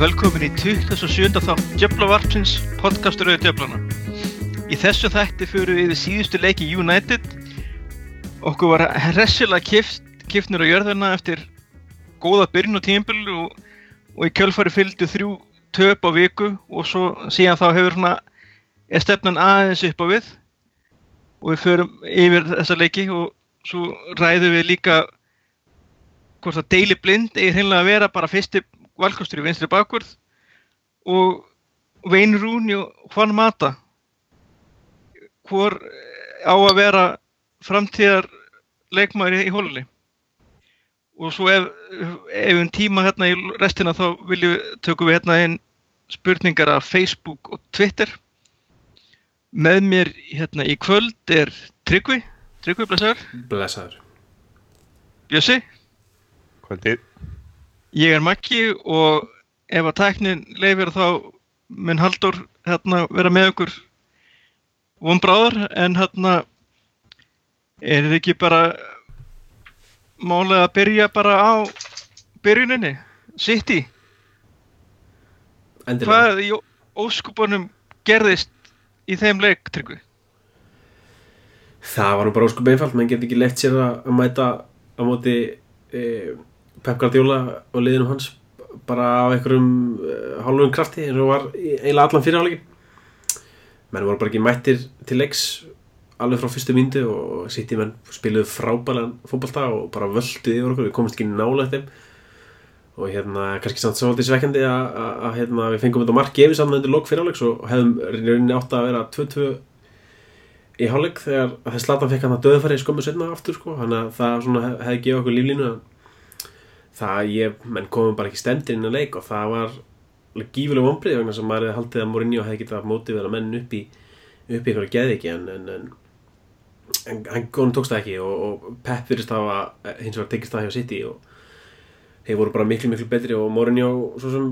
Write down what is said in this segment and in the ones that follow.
Velkomin í 27. þátt Djöflavarpsins, podcastur auðvitað Djöflana. Í þessu þætti fyrir við yfir síðustu leiki United. Okkur var hressilega kift, kiftnir á jörðuna eftir góða byrjun og tímbil og, og í kjölfari fylgdu þrjú töp á viku og svo síðan þá hefur svona er stefnan aðeins upp á við og við förum yfir þessa leiki og svo ræðum við líka hvort að Daily Blind eigi hreinlega að vera bara fyrsti valkostur í vinstri bakvörð og Wayne Rooney og Juan Mata. Hvor á að vera framtíðar leikmæri í hólunni og svo ef, ef við tíma hérna í restina þá viljum við tökum við hérna inn spurningar af Facebook og Twitter. Með mér hérna í kvöld er Tryggvi. Tryggvi, blessaður. Blessaður. Bjössi. Kvöldið. Ég er Maggi og ef að tæknin leifir þá mun Haldur hérna vera með okkur. Vonbráður en hérna er þetta ekki bara málið að byrja bara á byrjuninni, City? Endilega. Hvað í óskupunum gerðist í þeim leik, Tryggvi? Það var nú bara óskup einfalt menn get ekki leitt sér að mæta á móti e, Pep Guardiola og liðinum hans bara á einhverjum e, hálfum krafti eins og var eiginlega allan fyrirháleikin menn voru bara ekki mættir til leiks alveg frá fyrstu myndu og sitt í menn spiluðu frábælan fótbolta og bara völdu yfir okkur, við komumst ekki nálega þeim. Og hérna kannski samt svolítið svekkjandi að, að, að hérna, við fengum þetta mark gefið saman undir lok fyrirháleiks og hefðum rauninni átt að vera 2-2 í hálfleik þegar þess Zlatan fekk hann að döðfæri skömmu setna aftur sko, þannig að það svona hef, hefði gefið okkur líflínu en það ég, menn komum bara ekki stendir inn að leik og það var alveg gífuleg vombrið vegna sem maður hefði haldið að Mourinho hefði getað mótivera menn upp í upp í ykkur geði ekki en, en, en, en hann tókst það ekki og, og Pep virðist hafa hins vegar tekist það hjá City og þeir voru bara miklu miklu betri og Mourinho svo sem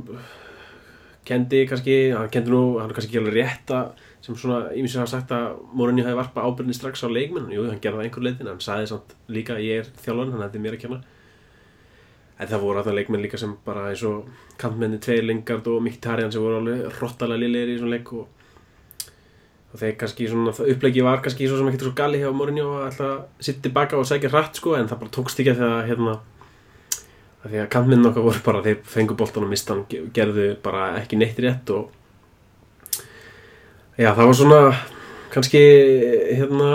kendi kannski, hann kendi nú hann er kannski ekki alveg rétt að sem svona ímins hafa sagt að Mourinho hefði varpa ábyrðinni strax á leikmenn jú, hann gerði það einhver leitin, hann sagði samt líka að ég er þjálfarinn, hann hefði mér að kenna en það voru alltaf leikmenn líka sem bara eins og kantmenni tveir Lingard og Mkhitaryan sem voru alveg rottalega liðlegir í svona leik og, og þeir kannski svona það upplegi var kannski svo sem ekkert svo gali hjá Mourinho að alltaf sitt tilbaka og segja hratt sko en það bara tókst ekki að því að hérna að því að kantmennin okkar voru bara þeir fengu boltan og mistan gerðu bara ekki neitt rétt og Já, það var svona kannski hérna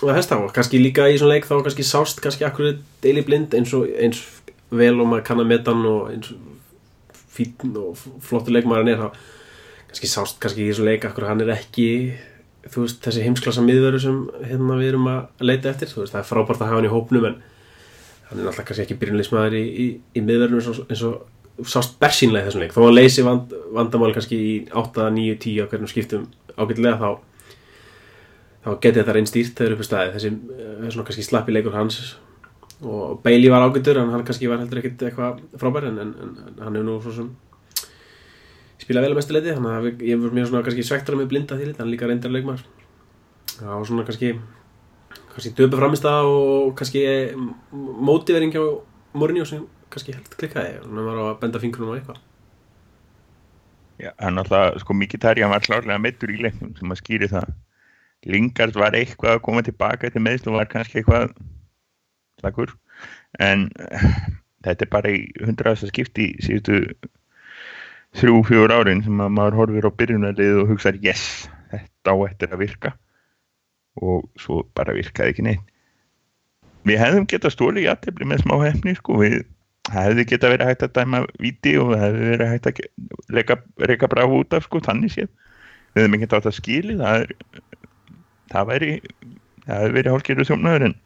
að hesta á, kannski líka í svona leik þá kannski sást kannski akkur deili blind eins og eins vel og maður kann að meta hann og fín og flottur leikmaður hann er þá kannski sást kannski í svona leik akkur hann er ekki þú veist þessi heimsklassa miðveru sem hérna við erum að leita eftir. Þú veist það er frábært að hafa hann í hópnum en hann er náttúrulega kannski ekki byrjunleismæður í, í, í miðverunum eins og, eins og sást bersínlega þessum leik. Þó að leysi vand, vandamál kannski í 8, 9, 10 á hvernig skiptum ágætlega þá þá geti þetta reyn stýrt þegar uppi staði þessi eh, svona kannski slappi leikur hans og Bailey var ágættur en hann kannski var heldur ekkit eitthvað frábær en, en, en hann hefur nú svo sem spilað vel að mestu leiti þannig að ég var mér svona kannski svektar með blinda því lit, hann líka reyndar leikmar var svona kannski kannski döpu framist og kannski mótivering hjá Mourinho sem kannski held klikkaði hann var að benda fingrunum á eitthvað Já, hann alltaf, sko, Mkhitaryan var klárlega meittur í leiknum sem að skýri það. Lingard var eitthvað að koma tilbaka til meðslu og var kannski eitthvað slagur. En eh, þetta er bara í hundraðasta skipti í síðustu þrjú, fjór árin sem að maður horfir á byrjunarlið og hugsaður, yes, þetta á eftir að virka. Og svo bara virkaði ekki neitt. Við hefðum getað stólið í aðtefli með smá hefni, sko, við hefði geta verið hægt að dæma viti og hefði verið hægt að reka, reka braf út af sko, þannig séð við hefðum ekki átt að skili það er það væri það hefði verið hálfgerðu þjófnaður en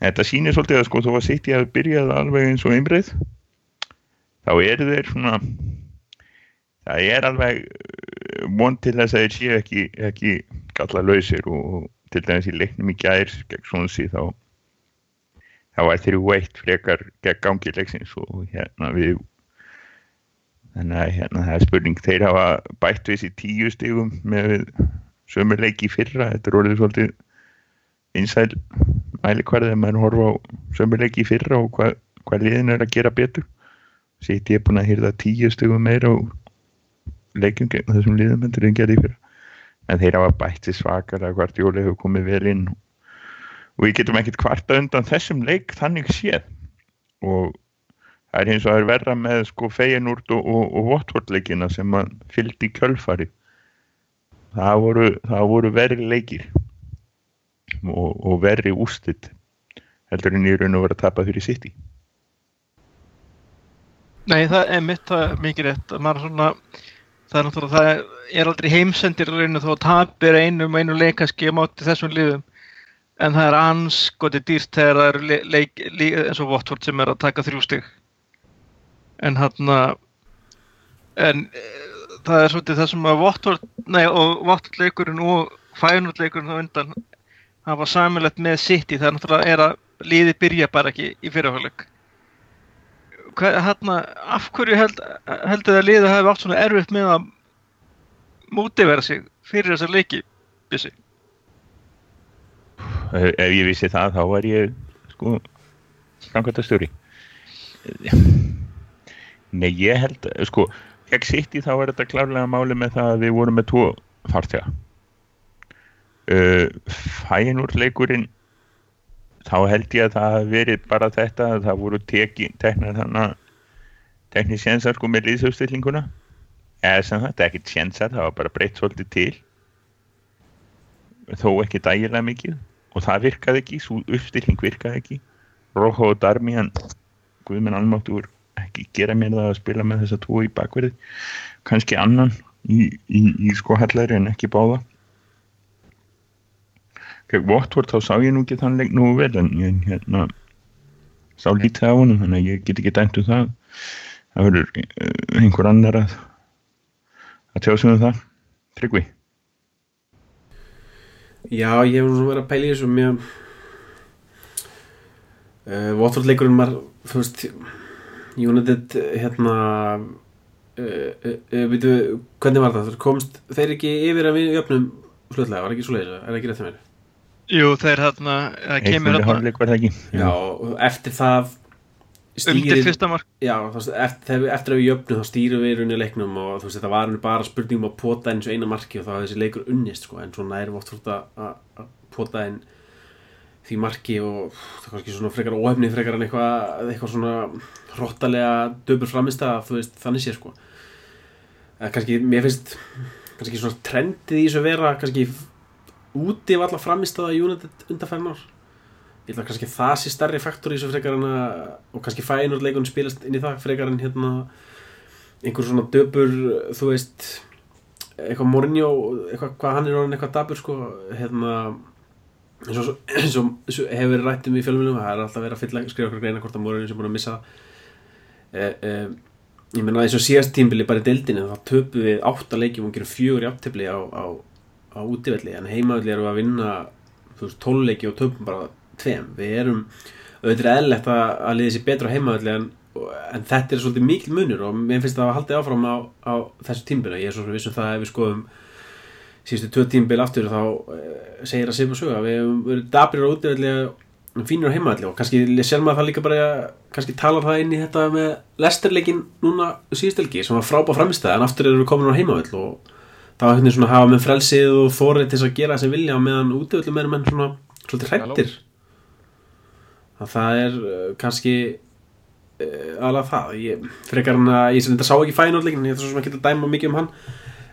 þetta sýnir svolítið að sko þó að ég hefði byrjað alveg eins og einbreið þá eru þeir svona það er alveg eh, von til þess að þeir séu ekki, ekki galla lausir og til dæmis í leiknum í gær gegn svona síð þá þá var þrjú eitt frekar gegn gangi leiksins og hérna við þannig að hérna það er spurning þeir hafa bætt við sér tíu stigum með sömur leiki fyrra þetta er orðið svolítið einsæl mæli hverðið maður horfa á sömur leiki í fyrra og hvað, hvað liðin er að gera betur. Sitt ég búin að hýrða tíu stugum meira og leikjum gegn þessum liðum en þeir gerði fyrir en þeir hafa bætti svakar að hvart jóli hefur komið vel inn. Og við getum ekkert kvarta undan þessum leik þannig séð. Og það er eins og það er verra með sko Feyenoord og, og, og Votvort-leikina sem að fylgdi kjölfari það voru, voru verri leikir og, og verri ústitt heldur en í raun og vera að tapa fyrir sitt í Nei, það er mitt það er mikið rétt. Að svona það er það er aldrei heimsendir í rauninu þó að tapir einum og einu leikaski á móti þessum liðum. En það er anskoti dýrt þegar það eru le- leik, leik eins og Watford sem er að taka þrjú stig. En hann en e, það er svolítið það sem að Watford nei, og Watford leikurinn og Feyenoord leikurinn þá undan hafa samilegt með City það er náttúrulega er að liði byrja bara ekki í fyrirhagleik hérna, af hverju held, heldur það að liða hafi átt svona erfitt með að mótivera sig fyrir þessa leiki Bjössi? ef ef ég vissi það þá var ég sko framkvæmta stjóri nei ég held sko, sitt í þá er þetta klárlega máli með það að við vorum með tvo farþega uh, fæinúr leikurinn þá held ég að það hafi verið bara þetta að það voru teknir sénsar sko með liðsauðstillinguna eða sem þetta ekki sénsar, það var bara breytt svolítið til. Þó ekki dægilega mikið. Og það virkaði ekki, svo uppstilling virkaði ekki. Rojo og Darmi hann Guðmenn Almáttur ekki gera mér það að spila með þessa tvo í bakverði. Kannski annan í, í, í sko hallari en ekki báða gegn Votvort þá sá ég nú ekki þann leik nú vel en ég hérna sá lítið á honum þannig að ég get ekki dæmt um það það verður eh, einhver annar að að tjá sig um það Tryggvi Já, ég hef nú verið að pæla í þessu mér uh, Watford leikurinn var þú veist United hérna uh, uh, uh, veitu, hvernig var það? komst þeir ekki yfir að við jöfnum flutlega, var ekki svo leiðis, er ekki rétt með mér? Jú, þeir hérna, það kemur hérna Já, og eftir það undir stýrið- fyrsta mark. Já, eftir, eftir að við jöfnum þá stýrum við í rauninni leiknum og þú veist, þetta var bara spurningum að pota eins og eina marki og þá hafði þessi leikur unnist sko, en svona erum við oft fórt að að pota inn því marki og það er kannski svona frekar óhefni frekar en eitthvað eitthvað svona hróttalega döpur framist að þú veist, þannig sé sko. Eða kannski, mér finnst kannski svona trendið í þessu vera kannski úti af alla framist að United undanfærin ár. Ég kannski að það sé stærri faktor í þessu frekar en að og kannski fænur leikunum spilast inn í það frekar en hérna einhver svona döpur þú veist eitthvað Mourinho eitthvað hvað hann er orðin eitthvað dabur sko hérna eins og, hefur verið rætt um í fjölmjölum það er alltaf verið að fylla, skrifa okkur greina hvort að Mourinho sem búin að missa e, e, ég menna eins og síðast tímbili bara í deildinu þá töpum við átta leikjum og gerum fjögur í áttefli á, á, á útivelli en heimavelli erum við að vinna þú veist, tóluleiki og töpum bara tveim. Við erum auðvitað er eðlilegt að, að liði sér betra á heimavelli en, en þetta er svolítið mikil munur og mér finnst það að haldið áfram á, á þessu tímbili ég er svo sem vissum það ef við skoðum síðustu tvö tímbil aftur þá uh, segir að Sif og Söga við verið dabrir á útivelli og fínir á heimavelli og kannski sér maður það líka bara kannski talar það inn í þetta með lesterleikin núna síðustelgi sem var frábá framistæð en aftur eru við komin á heimavell og þá er hérna svona hafa með frelsið og þórið til þess að gera það sem vilja á meðan útivelli meðan menn svona svolítið hrættir að það er uh, kannski uh, alveg það. Ég, frekar hann að ég sem þetta sá ekki fænarleikin ég ætla svo sem að dæma mikið um hann.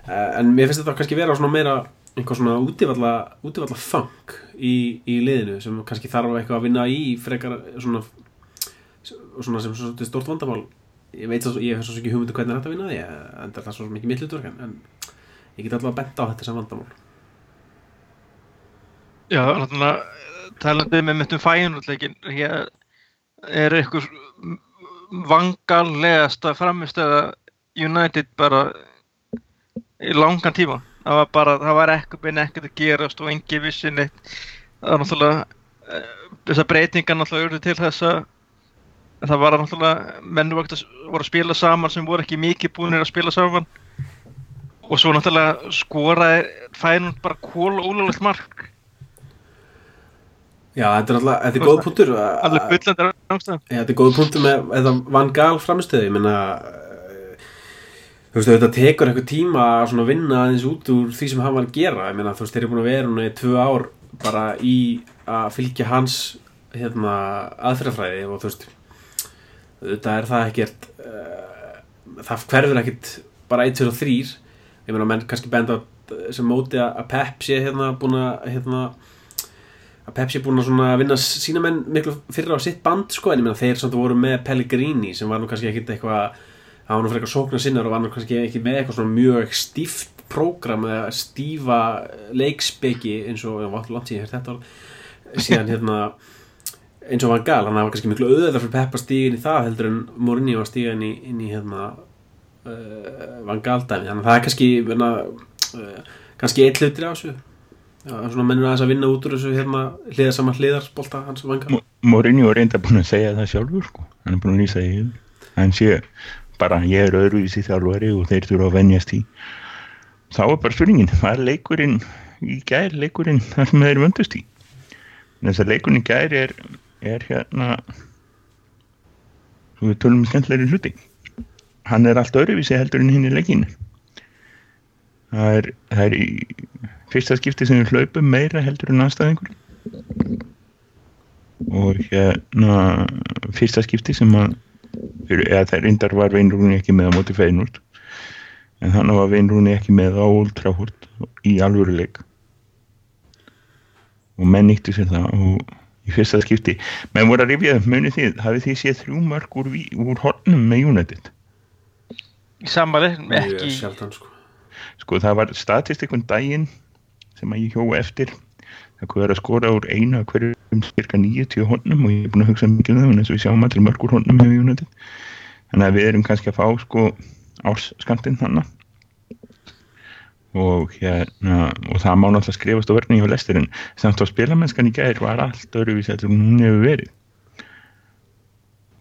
Uh, en mér finnst þetta kannski vera svona meira einhver svona útivalla, útivalla funk í, í liðinu sem kannski þarf eitthvað að vinna í frekar svona, svona sem svona stort vandamál. Ég veit svo, ég hef svo ekki hugmyndu hvernig þetta vinna því en það er svo mikið mitt hlutverk en ég get að benda á þetta sem vandamál. Já, náttúrulega talandi með mittum fæinútleikin hér er ykkur vangallegasta framistöða United bara í langan tíma? Það var bara, það var ekkert bein ekkert að gerast og engi vissi neitt. Það var náttúrulega eh, þessar breytingar náttúrulega urðu til þess að það var náttúrulega menn voru að voru að spila saman sem voru ekki mikið búinir að spila saman og svo náttúrulega skoraði fænum bara kól og ólulegt mark. Já, þetta er alltaf, þetta er góð punktur. Allir bullandar ástæðan þetta er góð punktur með þetta Van Gaal framistöðu, ég menna þú veist, þetta tekur eitthvað tíma að svona vinna aðeins út úr því sem hann var að gera, ég menna, þú veist, þeir eru búin að vera núna í tvö ár bara í að fylgja hans hérna, aðferðafræði og þú veist þetta er það ekkert uh, það hverfur ekkert bara 1, 2 og 3 ég meina, menn kannski benda sem móti að Pep sé hérna búin að hérna að Pepsi er búin að vinna sína menn miklu fyrir á sitt band sko en ég meina þeir samt voru með Pellegrini sem var nú kannski ekkit eitthvað það var nú fyrir eitthvað sóknar sinnar og var nú kannski ekki með eitthvað svona mjög stíft prógram eða stífa leikspeki eins og, ég var langt síðan þetta orð síðan hérna eins og Van Gaal, hann var kannski miklu auðvitað fyrir Pep að stíga inn í það heldur en Mourinho að stíga inn í, inn í hérna uh, Van Gaal dæmi, þannig að það er kannski verna, uh, kannski eitt hlutir á þessu. Svona mennur aðeins að vinna út úr þessu hérna hliðar saman hliðarsbolta hans Van Gaal Mourinho er reynda búin að segja það sjálfur sko. hann er búin að lýsa í hann sé bara ég er öðruvísi þjálfari og þeir þurfa að venjast í. Þá er bara spurningin, var leikurinn í gær leikurinn þar sem þeir vöndust í? Þess að leikurinn í gær er, er hérna við tölum um skemmtlegri hluti hann er allt öðruvísi heldur en hinn í leikinu það er, það er í fyrsta skipti sem við hlaupum meira heldur en aðstæðingur og hérna fyrsta skipti sem að eða það reyndar var Veinrúni ekki með á móti feinúrt en þannig var Veinrúni ekki með á Trafford í alvöruleik og menn nýttu sér það og í fyrsta skipti. Menn voru að rifja upp munið því hafið því séð þrjú mörg úr, úr hornum með United Í sama leiknum Mjög ekki sjaldan sko. Sko það var statistikun daginn sem að ég hjó eftir. Það hvað er að skora úr einu að hverjum cirka 90 honum og ég er búin að hugsa mikið um það en þess að við sjáum allir mörgur honum þannig að við erum kannski að fá sko árskantinn þannig og hérna og það má náttúrulega skrifast á verðinu hjá lestir en samt á spilamennskan í gæðir var allt öðruvísi að hún hefur verið.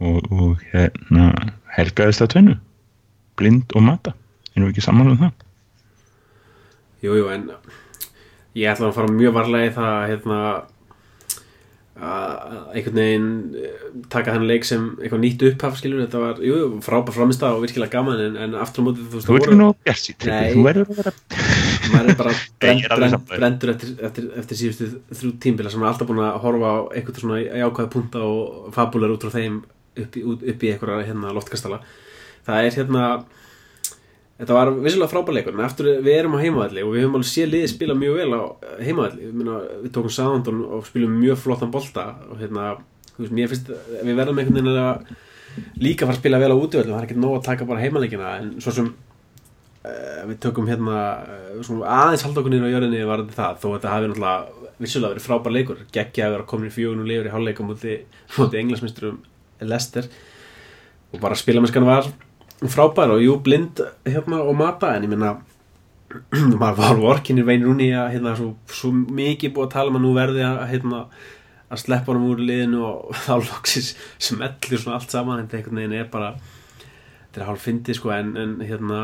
Og, og hérna helgaðist að tvennu blind og mata erum við ekki saman um það Jú, jú, en ég ætla að fara mjög varlega í það hérna að einhvern veginn eh, taka þennan leik sem eitthvað nýtt upphaf skilur, þetta var, jú, jú, frábær framist og virkilega gaman, en, en aftur á móti þú veist, þú nóg bjart Nei. þú verður að vera maður er bara brend, sammála. brendur eftir, eftir, eftir síðustu þrjú tímbila sem er alltaf búin að horfa á eitthvað svona jákvæða punta og fabular út frá þeim upp í, í einhverja hérna loftkastala það er hérna þetta var vissilega frábærleikur en eftir við erum á heimavalli og við höfum alveg séð liðið spila mjög vel á heimavalli við, tókum Southampton og spilum mjög flottan bolta og hérna veist, finnst við verðum einhvern veginn að líka fara að spila vel á útivöldum það er ekki nóg að taka bara heimaleikina en svo sem uh, við tökum hérna uh, aðeins niður á jörðinni varðandi það þó þetta hafi náttúrulega vissulega verið frábær leikur. Geggja að vera komin í fjögun og lifur í hálfleikum múti, múti englasmisturum Lester og bara spilamennskan var frábær og jú blind hérna og mata en ég minna maður var vorkinir veinir unni að hérna svo, svo mikið búið að tala um að nú verði að hérna að sleppa honum úr liðinu og þá loksis smellir svona allt saman en þetta er bara þetta er hálf fyndið sko en, en hérna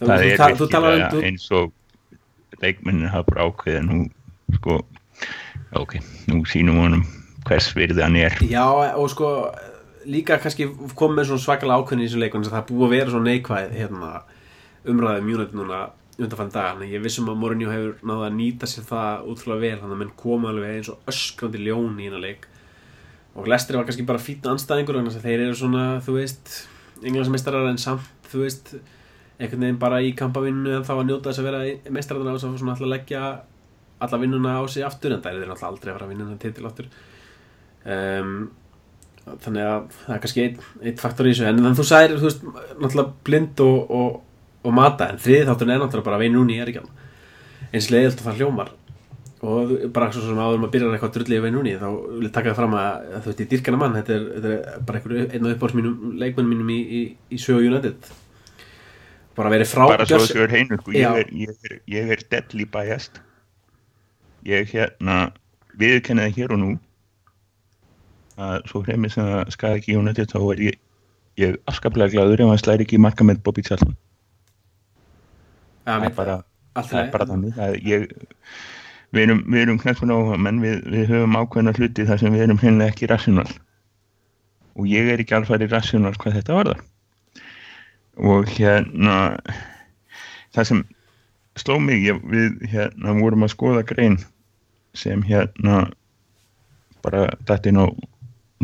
það er ta- þú talar um- eins og leikmennin hafa bara ákveðið nú sko ok, nú sínum honum hvers virði hann er. Já, og sko líka kannski kom með svona svakalega ákveðni í þessum leikun það er búið að vera svona neikvæð hérna, umræðum United núna undanfann dag þannig að ég vissum að Mourinho hefur náða að nýta sér það útrúlega vel þannig að menn koma alveg eins og öskrandi ljón í hérna leik. Og Lester var kannski bara fýtna anstæðingur þannig að þeir eru svona, þú veist englandsmeistarar en samt, þú veist einhvern veginn bara í kampavinnu en þá að njóta þess að vera meistararna og svo svona alltaf leggja alla vinnuna á sig aftur en það er þeir náttúrulega aldrei að fara að vinna þennan titil aftur. Um, þannig að það er kannski einn ein faktor í þessu. En þannig að þú sagðir, þú veist, náttúrulega blind og, og, og mata en þriði þátturinn er náttúrulega bara vein núni er ekki hann eins leiðilt að það hljómar. Og bara svo sem áður maður byrjar eitthvað drullið í vein núni þá vil ég taka það fram að, þú veist, í dýrkana mann. Þetta er, þetta er bara einhver einn af uppáhaldsmínum leikmennum mínum í, í, í sögu United. Bara verið frá bara svo þessu er heinu sko. Ég, er, er, er deadly biased ég hérna viðkennaði hér og nú að svo hremið sem að skaði ekki United þá er ég, ég afskaplega gladur ef hann slæri ekki marka með Bobby Charlton. Það er bara, það er bara þannig það er, ég, við erum, erum knæspun á menn við, við höfum ákveðna hluti þar sem við erum hreinlega ekki rassjónal og ég er ekki alfæri rassjónal hvað þetta varðar. Og hérna það sem sló mig ég, við hérna vorum að skoða grein sem hérna bara dætti inn á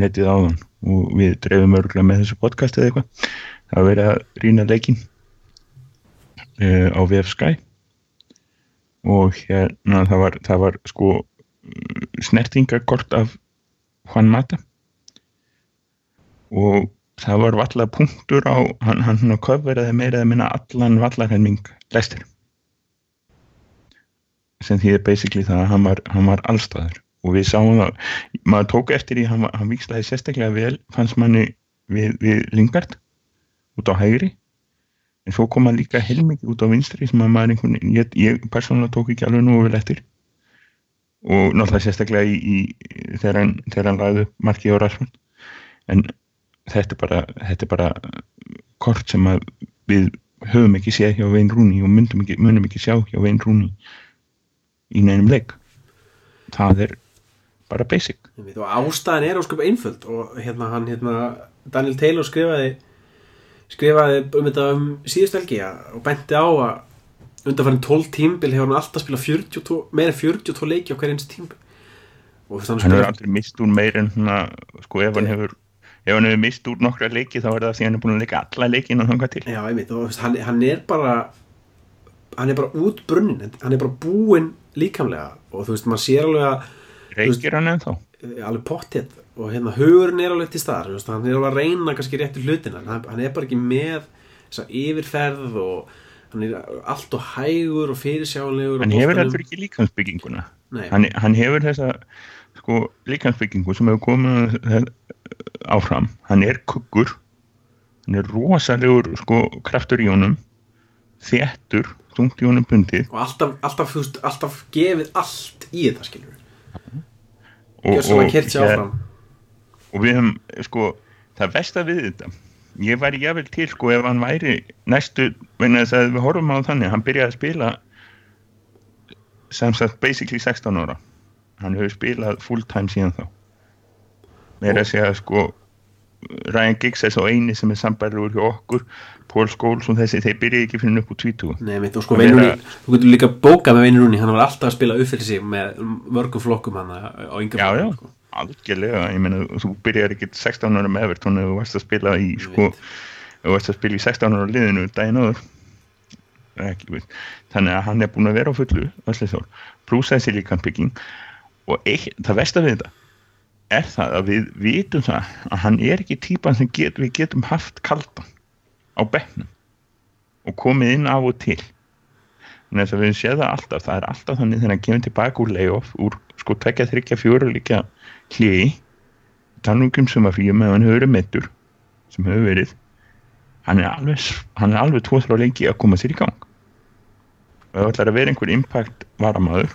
netið áðan. Og við dreifum örgulega með þessu podcast eða eitthvað. Var verið að rýna leikin uh, á VF Sky. Og hérna það var, það var sko snertingakort af Juan Mata. Og það var vallar punktur á hann, hann, hann köfverði meira eða minna allan vallarhemming lestir sem því er basically það að hann var, hann var allstaður og við sáum það, maður tók eftir því hann, hann víkslaði sérstaklega vel fannst manni við, við Lingard út á hægri. En svo kom hann líka heilmikið út á vinstri sem að maður einhvern veginn, ég, ég persónulega tók ekki alveg nú vel eftir. Og náttúrulega sérstaklega í, í þegar hann, hann upp markið á Rashford. En þetta er bara, þetta er bara kort sem við höfum ekki séð hjá Vein Rúni og myndum ekki, munum ekki sjá hjá Vein Rúni í neinum leik. Það er bara basic. Og ástæðan er ósköp einföld og hérna hann hérna Daniel Taylor skrifaði skrifaði um þetta um síðust helgi að- og benti á að undanfærin 12 tímbil hefur hann alltaf spilað 42, meira en 42 leiki á hverjins tímbil og hann hefur aldrei mist úr meir en svona, sko ef hann hefur ef hann hefur mist úr nokkra leiki þá er það því hann er búin að leika alla leikina þangað til. Já, einmitt, og hann, hann er bara hann er bara út brunnin hann er bara búinn líkamlega og þú veist, maður sér alveg að reykir hann ennþá? eh, alveg pottet og hérna hugurinn er alveg til staðar hann er alveg að reyna kannski réttu hlutina. Hann, hann er bara ekki með þessa yfirferð og hann er allt og hægur og fyrirsjálegur hann hefur heldur ekki líkansbygginguna Nei, hann, hann hefur þessa sko líkansbyggingu sem hefur komið áfram. Hann er kuggur. Hann er rosalegur sko kraftur í honum. Þéttur, þungt í honum bundið. Og alltaf, alltaf, alltaf gefið allt í þetta skilur og, að áfram. og við höfum sko það versta við þetta ég væri jável til sko ef hann væri næstu, vegna þess að við horfum á þannig hann byrjaði að spila sem sagt basically 16 ára. Hann hefur spilað full time síðan þá. Meira að segja sko Ryan Giggs er svo eini sem er sambærður hjá okkur Paul Scholes og þessi, þeir byrjaði ekki fyrir upp úr 20 Nei, og sko Og Veinu vera- þú getur líka bókað með Veinu Rúni hann var alltaf að spila uppfyrir sig með mörgum flokkum hann á yngur já, já, algjörlega ég meina, þú byrjar ekki 16 ára með Everton þú varst að spila í sko, varst að spila í 16 ára liðinu daginn áður. Þannig að hann er búin að vera á fullu pluss þessi líkansbygging og eitt, það versta við þetta er það að við vitum það að hann er ekki típan sem get, við getum haft kaldan á bekknum og komið inn af og til. Þannig að við séum það alltaf það er alltaf þannig þegar hann kemur tilbaka úr layoff úr sko tvekja, þryggja, fjóra líka hliði tannungum sem að fyrir með hann verið meittur sem hefur verið hann er alveg, alveg tvo þrjá lengi að koma sér í gang. Og ef það ætlar að vera einhver impact varamaður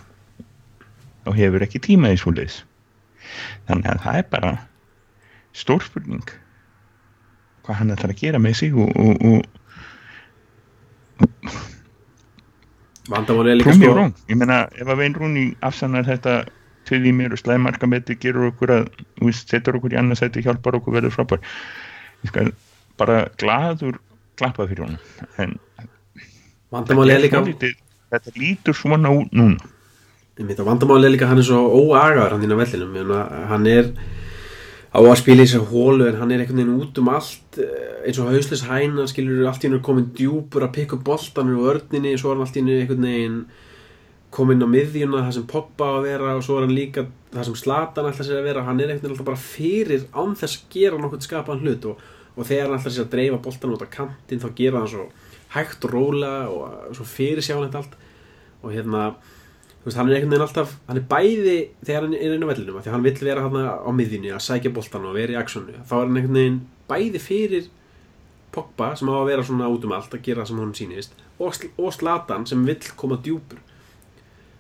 þá hefur ekki tíma í svo leiðis þannig að það er bara stór spurning hvað hann ætlar að gera með sig og, og, og er Prúmi sko Rún, ég meina ef að Vein Rúni afsannar þetta til í mér og slæðmarkametti gerur okkur að, setur okkur í annarsæti hjálpar okkur verður frábær. Ég skal bara gladur klappa fyrir honum. En er þetta lítur svona út núna Einmitt, og vandamáli er líka hann er svo óagaður hann inn á vellinum. Hann er á að spila í þessu hólu en hann er einhvern veginn út um allt eh, eins og hauslis hæna skilur allt í hennu komin djúpur að pikka upp boltan úr vörninni svo er hann allt í hennu einhvern veginn komin á miðjuna það sem Pogba á að vera og svo er hann líka það sem Slatan ætla sér að vera. Hann er einhvern veginn alltaf bara fyrir án þess að gera nokkuð skapaðan hlut og, og þegar hann ætla sér að dreifa boltan út á kantinn þá gera hann svo hægt og róla og svo fyrir sjálfnætt allt. Og hérna veist, hann er einhvern veginn alltaf, hann er bæði þegar hann er inn á vellinum, því að hann vill vera hann á miðjunni að sækja boltan og vera í aksjónu þá er hann einhvern veginn bæði fyrir Pogba sem á að vera svona út um allt að gera það sem hún sýnist og, og Slatan sem vill koma djúpur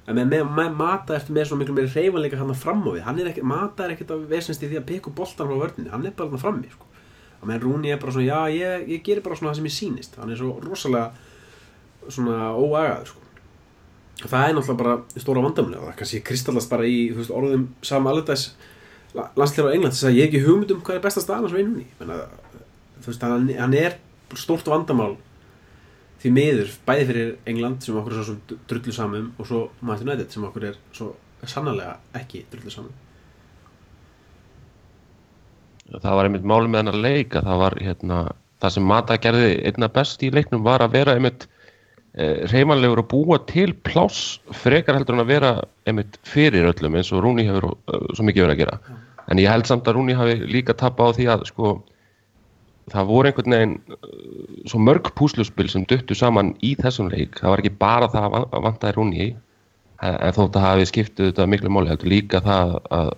en með, með, Mata eftir með svona miklu meiri reyfanleika hann fram á við hann Mata er ekkert að vesnast í því að peka boltan frá vörninni, hann er bara hann frammi sko. og með Rúni er bara svona, já ég, ég gerir bara svona það sem ég sýnist, hann er svo rosalega svona óagaður sko. Það er náttúrulega bara stóra vandamlega það kannski kristallast bara í veist, orðum Sam Allardyce landsleira á England þess að ég hef ekki hugmynd um hvað er besta staðan á svo einunni þú veist, hann, hann er stórt vandamál því miður, bæði fyrir England sem okkur er svo drullu samum og svo Manchester United sem okkur er svo sannarlega ekki drullu samum það var einmitt máli með leik að það var hérna, það sem Mata gerði einna best í leiknum var að vera einmitt reymanlegur að búa til pláss frekar heldur en að vera einmitt fyrir öllum eins og Rúni hefur uh, svo mikið verið að gera. Já. en ég held samt að Rúni hafi líka tapað á því að sko það voru einhvern veginn uh, svo mörg púsluspil sem duttu saman í þessum leik. Það var ekki bara það að van- vantaði Rúni en þótt að hafi skiptið þetta miklu máli heldur líka það að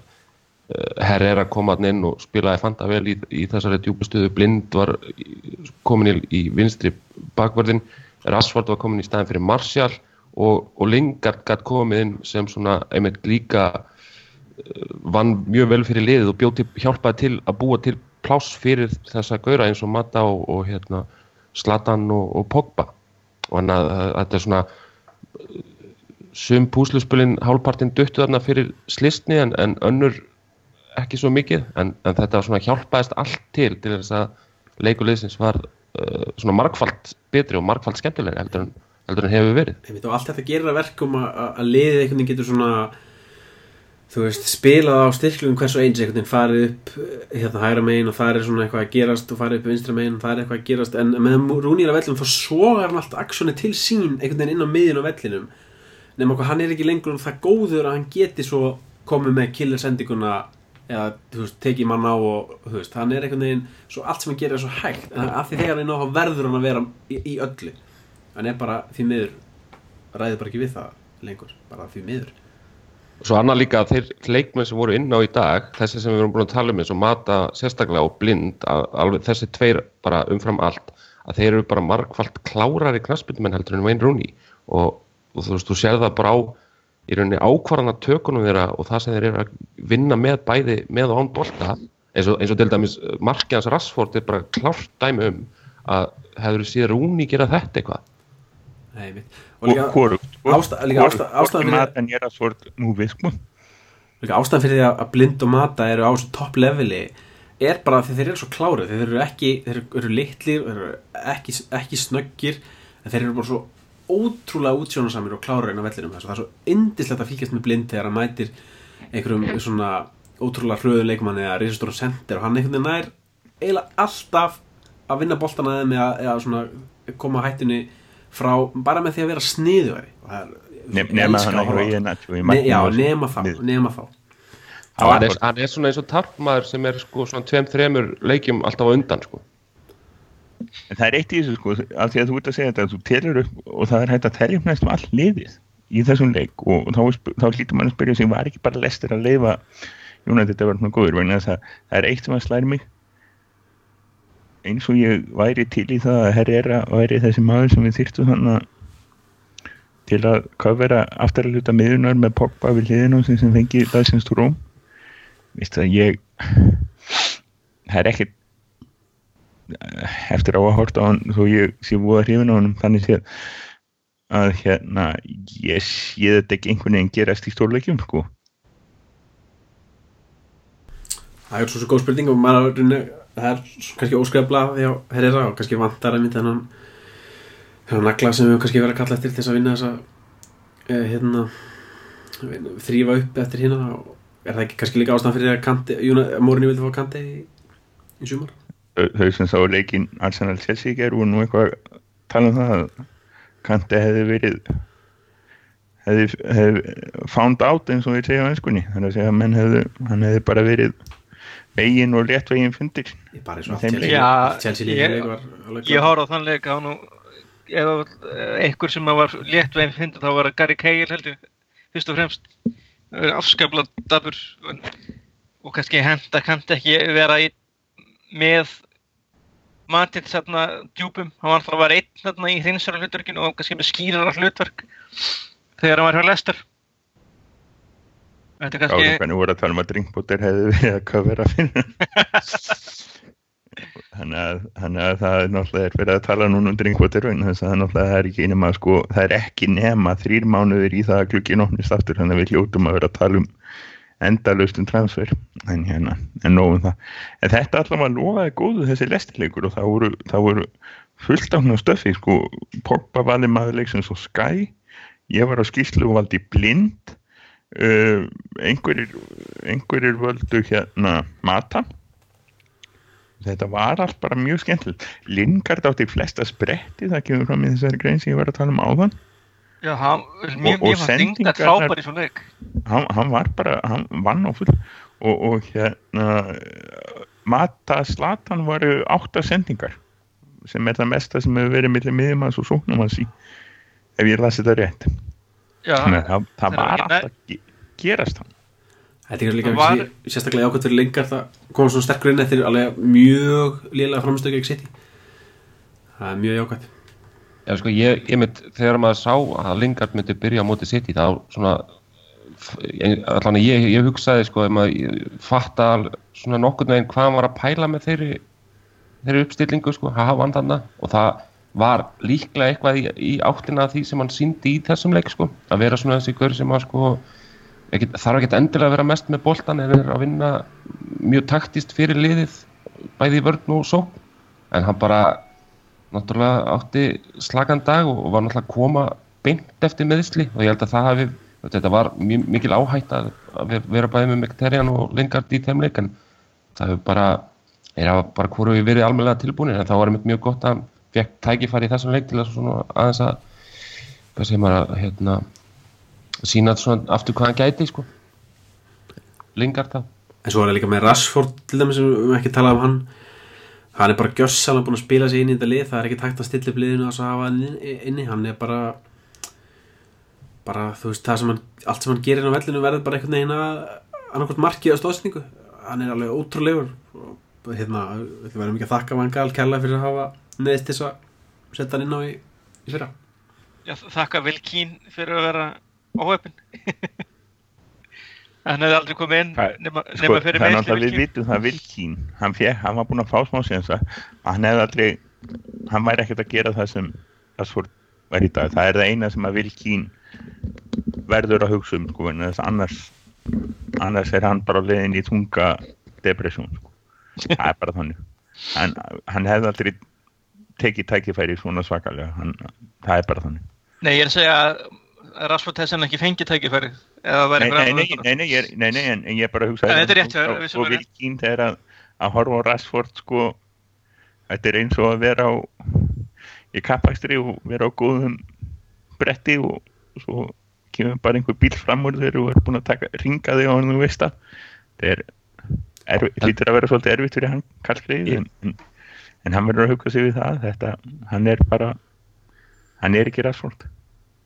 herr er að koma hann inn og spilaði fanta vel í, í þessari djúpustuðu blind var komin í, í vinstri bakverðin Rashford var komin í staðin fyrir Martial og, og Lingard gætt komið inn sem svona einmitt líka eh, vann mjög vel fyrir liðið og bjóð til, hjálpaði til að búa til pláss fyrir þessa gauðra eins og Mata og, og hérna, Zlatan og, og Pogba. Og hann að, þetta er svona eh, sum púsluspilin hálfpartin duttu þarna fyrir slistni en, en önnur ekki svo mikið en, en þetta var svona hjálpaðist allt til til þess að leikuleysins var svona margfald betri og margfald skemmtilega heldur en, heldur en hefur verið. Einmitt, og allt þetta gerir að verkum að, að- að liðið einhvern veginn getur svona þú veist, spilað á styrklum hvers og eins einhvern veginn farið upp eh, hérna hægra megin og það er svona eitthvað að gerast og farið upp vinstra megin og það er eitthvað að gerast. En með Rúnir á vellinum þá sogar hann allt aksjoni til sín einhvern veginn inn á miðin á vellinum. Nema hann er ekki lengur það góður að hann geti svo komið með killer sendinguna eða þú veist, tekið mann á og þú veist, hann er einhvern veginn svo allt sem hann gerir er svo hægt en af því þegar hann er ná þá verður hann að vera í, í öllu. Hann er bara því miður ræður bara ekki við það lengur bara því miður. Svo annað líka að þeir leikmenn sem voru inn á í dag, þessi sem við erum búin að tala um eins og mata sérstaklega og blind, að, alveg þessi tveir bara umfram allt, að þeir eru bara margfalt klárari knaspindumenn heldur en Wayne Rooney. Og, og þú veist, þú sér það bara á í rauninni ákvarðana tökunum þeirra og það sem þeir eru að vinna með bæði með og án bolta, eins og, eins og til dæmis markið hans Rashford er bara klárt dæmi um að hefur séð Rooney gera þetta eitthvað. Nei, mitt. og líka, Hvorugt sko. ásta- líka ásta- ástæðan fyrir- Matan ég að svort nú við líka ástæðan fyrir því að að blind og mata eru á þessu topp leveli er bara því þeir eru svo klárið þeir eru ekki, þeir eru, litlir þeir eru ekki, ekki snöggir en þeir eru bara svo ótrúlega útsjónasamir og klárir inn á vellinum þess að það er svo indislegt að fíkjast með blind þegar hann mætir einhverjum svona ótrúlega hröðu leikmanni eða risastóra sendir og hann einhvern veginn nær eiginlega alltaf að vinna boltana eða með að eða svona koma hættunni frá bara með því að vera er- ég nema hann að að horfa á hjá það. ég nættu Ne já, nema þá, nema þá hann er, hann er svona eins og tarpmaður sem er sko svona tveim, þremur leikjum alltaf á undan sko. En það er eitt í þessu sko, af því að þú ert að segja þetta að þú telur upp og það er hægt að telja upp næstum all liðið í þessum leik og þá, er þá hlýtur mann að spyrja sig, var ekki bara lestir að leifa Jónætt þetta var svona góður? Vegna þess að það er eitt sem að slæri mig. Eins og ég væri til í það að Herrera væri þessi maður sem við þyrftum þannig að til að kofera aftar að luta miðunar með Pogba við hliðinu sem, sem fengi dagsins til Róm Vist að ég það er ekkert eftir á að horta á hann þó ég sé búið að hrifina á hann þannig séð að hérna ég sé þetta ekki einhvern veginn gerast í stórleikjum sko Það er svo svo góð spurning og maður það er kannski óskræfla því að herrera og kannski vantar að mynda hennan hennan nagla sem við kannski verið að kalla eftir til þess að vinna þessa eh, hérna þrífa upp eftir hérna er það ekki kannski líka ástæðan fyrir að Mórinni vildi fá kanti í, í sumar? Þau- sem sá leikin Arsenal Chelsea gerð voru nú eitthvað að tala um það að Kante hefði verið hefði, hefði found out eins og við segja á ennskunni þannig að segja að menn hefði hann hefði bara verið veginn og rétt veginn fundir Ég bara og allt leik. Chelsea, allt Chelsea ég- líka Ég klart. horfði á þann leik á nú eða einhver sem að var létt veginn fyndi þá var að Gary Cahill heldur fyrst og fremst afskapla dabur og kannski henda kannti ekki vera í, með matið þarna djúpum hann var alltaf að vera einn þarna í hreinsara hlutverkinu og kannski með skýrara hlutverk þegar hann var hjá Lester. Þetta er kannski hvernig voru að tala um að drinkbóttir hefði verið að kofera fyrir Þannig að, þannig að það er náttúrulega er verið að tala núna um raun þess að það er náttúrulega það er ekki nema sko, það er ekki nema þrýr mánuður í það að glukkin opnist aftur þannig að við hljótum að vera að tala um endalaust um transfer en hérna, en það. En þetta allavega lofaði góðu þessi lestileikur og það voru, það voru fullt af náttúrulega stöfi sko, Pogba vali maður leiksins og Sky ég var á skýslu og valdi blind uh, einhverjir einhverjir völdu hérna Mata. Þetta var allt bara mjög skemmtilegt. Lingard átti flesta spretti það kemur fram í þessari grein sem ég var að tala um áðan Já, hann, mér, Og- og mér Lingard sendingarnar- frábær í svona leik. hann, hann var bara, hann vann á full. Og, og hérna Mata Slatan varu átta sendingar sem er það mesta sem hefur verið millir miðjumanns og sóknumanns í ef ég lasi þetta rétt. Já, Þannig að það, það var alltaf ge- gerast hann. Þetta er líka Var- var... sérstaklega ákvæmt fyrir lengar það kom svona sterkur inn eftir alveg mjög lélega framstöku ekki sitt það er mjög jákvæmt Já, sko, ég, ég mynd, þegar maður sá að Lingard myndi byrja á móti City þá svona allan að ég, ég hugsaði sko ef maður fatta svona nokkurn veginn hvað hann var að pæla með þeirri þeirri uppstillingu sko, hafa hann þarna og það var líklega eitthvað í, í áttina því sem hann síndi í þessum leik sko, að vera svona þessi gaur sem að sko ekki, þarf ekki endilega að vera mest með boltan en er að vinna mjög taktist fyrir liðið bæði í vörn og sókn. En hann bara náttúrulega átti slagan dag og var náttúrulega að koma beint eftir meðsli og ég held að það hafi þetta var mikil áhætt að, vera bæði með Mkhitaryan og Lingard í þeim leik en það hefur bara er að bara hvoru við verið almennilega tilbúinir en þá var einmitt mjög gott að fekk tækifæri í þessum leik til að svona aðeins að hvað segir maður að hérna sína svona aftur hvað hann gæti sko. Lingard þá. En svo er það líka með Rashford til dæmis sem við ekki talað um hann hann er bara gjössalega búin að spila sig inn í þetta lið það er ekki takt að stilla upp liðinu svo hafa hann inni, hann er bara bara þú veist sem hann allt sem hann gerir á vellinu verður bara einhvern veginn að annarkvæmt markið á stóðsningu hann er alveg ótrúlegur og hérna, við verðum ekki að þakka Van Gaal kærlega fyrir að hafa neðist þess að setja hann inn á í, í fyrra. Já, þakka Vilkín fyrir að vera óhefn. hann hefði aldrei komið inn nema, sko, nema fyrir er meðsli við Vilkín. vitum það Vilkín hann, fék, hann var búinn að fá smá síðan að hann hefði aldrei hann væri ekkert að gera það sem Rashford var í dag það er það eina sem að Vilkín verður að hugsa um sko, annars annars er hann bara á leiðin í tunga depression sko. það er bara þannig hann, hann hefði aldrei tekið tækifæri svona svakalega hann, það er bara þannig Nei, ég er að segja að Rashford hefði sennilega ekki fengið tækifæri eða það væri nei, nei, nei, nei, nei, er- nei, nei, en, ég bara hugsa En þetta er rétt þér, og, og. Vilkín þegar að, að horfa á Rashford sko, þetta er eins og að vera á í kappakstri og vera á góðum bretti og svo kemur bara einhver bíl fram úr þegar þú er búin að taka, ringa þig á hann þú veist að það er lítur að vera svolítið erfitt fyrir hann Karlfreyð en, en, en hann verður að hugsa sig við það þetta, hann er bara hann er ekki Rashford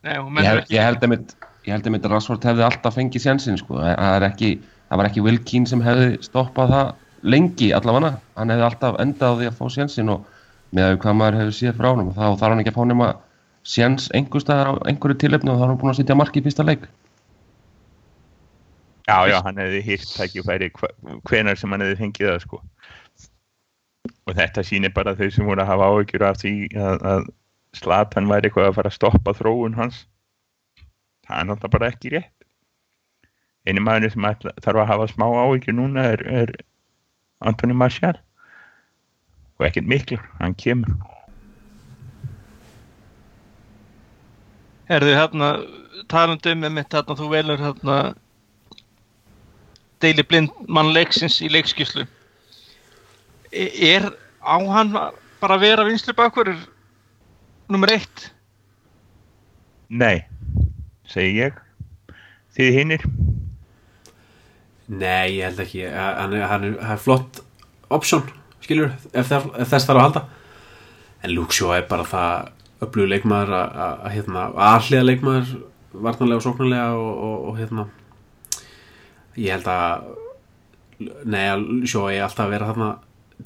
Nei, og ég, ég held að mitt ég held að mitt Rashford hefði alltaf fengið sjansinn sko. það, er ekki, það var ekki Wilkín sem hefði stoppað það lengi allavega hann hefði alltaf endað á því að fá sjansinn og með að hvað maður hefur séð frá hann þá þarf hann ekki að fá nema sjans einhver staðar á einhverju tilöfni og þá er hann búin að sitja mark í fyrsta leik Já, já, hann hefði hýrt tækifæri hvenær sem hann hefði fengið það sko. Og þetta sýnir bara þau sem voru að hafa áhyggjur af því að, að Slatan væri eitthvað að fara að stoppa þróun hans. Það er náttúrulega bara ekki rétt. Einu maður sem ætla, þarf að hafa smá áhyggjur núna er, er Antoni Martial. Og ekkert miklu, hann kemur. Herðu hérna, talandi um einmitt hérna, þú velur hérna Deili Blind mann leiksins í leikskíslu. E- Er á hann bara að vera vinslu bakverður nummer eitt? Nei, segi ég. Þið hinnir. Nei, ég held ekki hann er, hann er, hann er flott option skilur, ef, það, ef þess þarf að halda en Luke Shaw er bara það öflugur leikmaður að, að, að hérna, aðhliða leikmaður varnarlega og sóknarlega og, og, og hérna ég held að nei, að Shaw er alltaf að vera þarna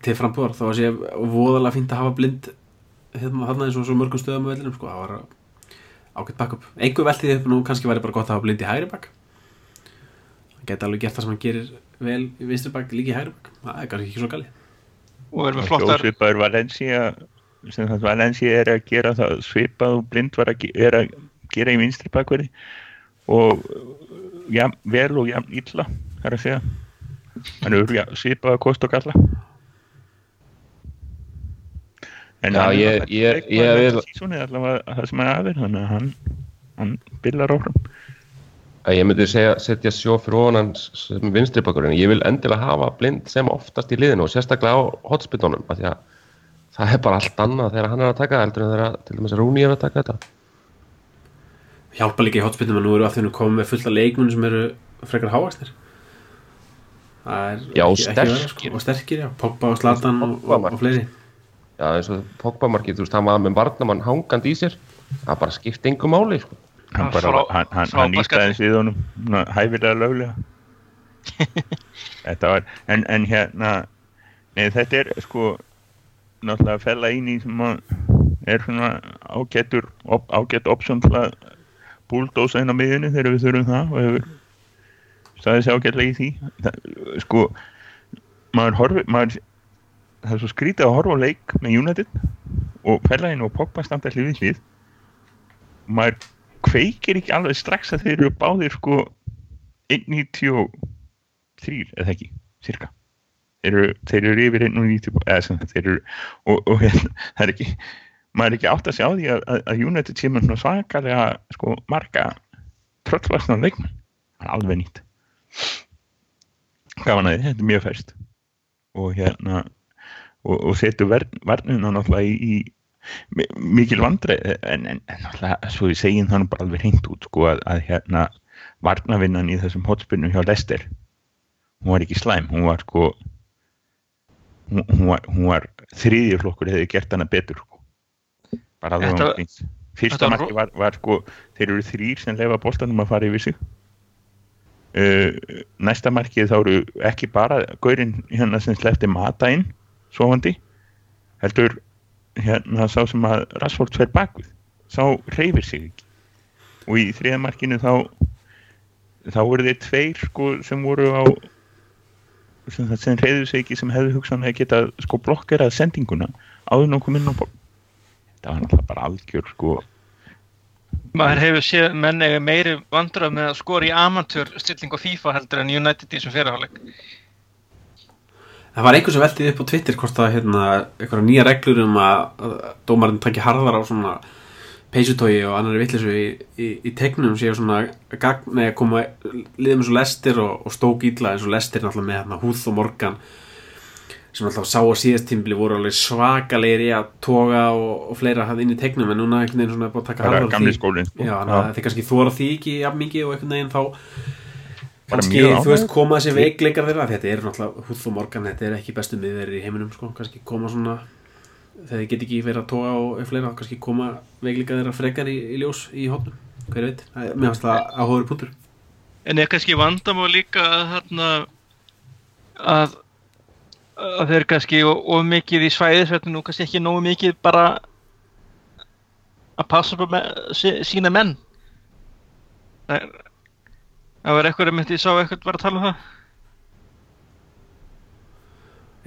til frambúðar þá að sé voðalega fínt að hafa blind hérna, eins og svo mörgum stöðum á vellinum sko, það var ágætt backup. Einhver veltið upp nú kannski væri bara gott að hafa blind í hægri back hann geti alveg gert það sem hann gerir vel í vinstri bak líka í hægri bak. Það er kannski ekki svo gali og er með flottar? Svipaður Valencia sem það Valencia er að gera það svipað og blind var að, er að gera í vinstri bakverði. Og jafn, vel og jafn illa þar að segja. Er svipað að kost og galla en Já, hann er ég- ég- leikmaður ég vil- sísonið allavega það sem hann aðeir þannig að hann, hann billar áfram. Að ég myndi segja, setja sjó fyrir ofan hans sem vinstri bakkurinn, ég vil endilega hafa blind sem oftast í liðinu og sérstaklega á hotspinunum, af því að það er bara allt annað þegar hann er að taka það heldur en þegar til dæmis Rúni er að taka þetta. Hjálpa líka í hotspillum en nú eru allir komið með fulla leikmunum sem eru frekar hávaksnir það er Já, og ekki- ekki verra, sterkir. sko. og sterkir, já, Pogba og Zlatan og, og, og fleiri Já, eins og Pogba-markið, þú veist, hann var með varnamann hangandi í sér, það bara skipti engum máli, sko. hann, bara, hann, hann, hann honum svona hæfilega löglega. Þetta var en, en hérna nei, þetta er sko náttúrulega að fella inn í sem er svona ágættur op, ágætt option til að búldósa inn á miðunni þegar við þurfum það og hefur staðið sér ágætlega í því. Það, sko maður horfi maður, það er svo skrítið að horfa á leik með United og fellaginn og Pogba standa hlið við hlið. Maður kveikir ekki alveg strax að þeir eru báðir sko 1.93 eða ekki, cirka þeir eru, þeir eru yfir 1.90 eða sem þeir eru og, og hérna, það er ekki maður er ekki átt að sjá því að, að, að United sé með svakalega sko marga tröllvarsna leikmenn. Það er alveg nýtt. Hvað var næði, þetta er mjög færst og hérna og, og setur varnina náttúrulega í, í mi- mikil vandræði en, en, en náttúrulega svo ég segin það nú bara alveg hreint út sko að, að hérna varnavinnan í þessum hotspinnum hjá Lester hún var ekki slæm, hún var sko hún, hún var, var þriðjuflokkur hefði gert hana betur sko. bara alveg um gríns fyrsta marki var, var sko þeir eru þrýr sem lefa boltanum að fara yfir sig. Uh, næsta markið þá eru ekki bara gaurinn hérna sem slefti mata inn sofandi heldur hérna sá sem að Rashford fer bakvið sá reyfir sig ekki. Og í þriða markinu þá þá voru þeir tveir sko sem voru á sem, sem reyðu sig ekki sem hefðu hugsanlega getað sko blokkerað sendinguna áður nokkuð minn á ból það var náttúrulega bara algjör sko. Maður hefur séð menn eða meiri vandrað með að skora í amatör stilling og FIFA heldur en United í þessum fyrirháleik Það var einhver sem veltið upp á Twitter hvort að hérna, einhverja nýja reglur um að, að dómarinn takki harðar á svona peysutói og annari vittlisu í, í, í tegnum séu svona gagn, að koma liðum eins og lestir og, og stók ítla eins og lestir náttúrulega með hérna, húð og morgan sem náttúrulega sá á síðast tímbili voru alveg svakalegir í að toga og, og fleira hann inn í tegnum en núna einhvern veginn svona er búið að taka það harðar á gamli því skólinn sko. Já, þannig að þið kannski þóra því ekki jafn mikið og einhvern veginn þá kannski, þú veist, koma þessi veikleikar þeirra þetta er náttúrulega, Húð og Morgan, þetta er ekki bestu miðverðir í heiminum, sko, kannski koma svona þegar þið get ekki verið að toga og fleira, kannski koma veikleikar þeirra frekar í, í ljós í hópnum, hver veit? Mér finnst það áhugur punktur. En er kannski vandamál líka að hérna að, að þeir kannski of mikið í svæðisverðinu og kannski ekki nógu mikið bara að passa upp sína menn? Það er það var eitthvað um þetta ég sá eitthvað var að tala um það.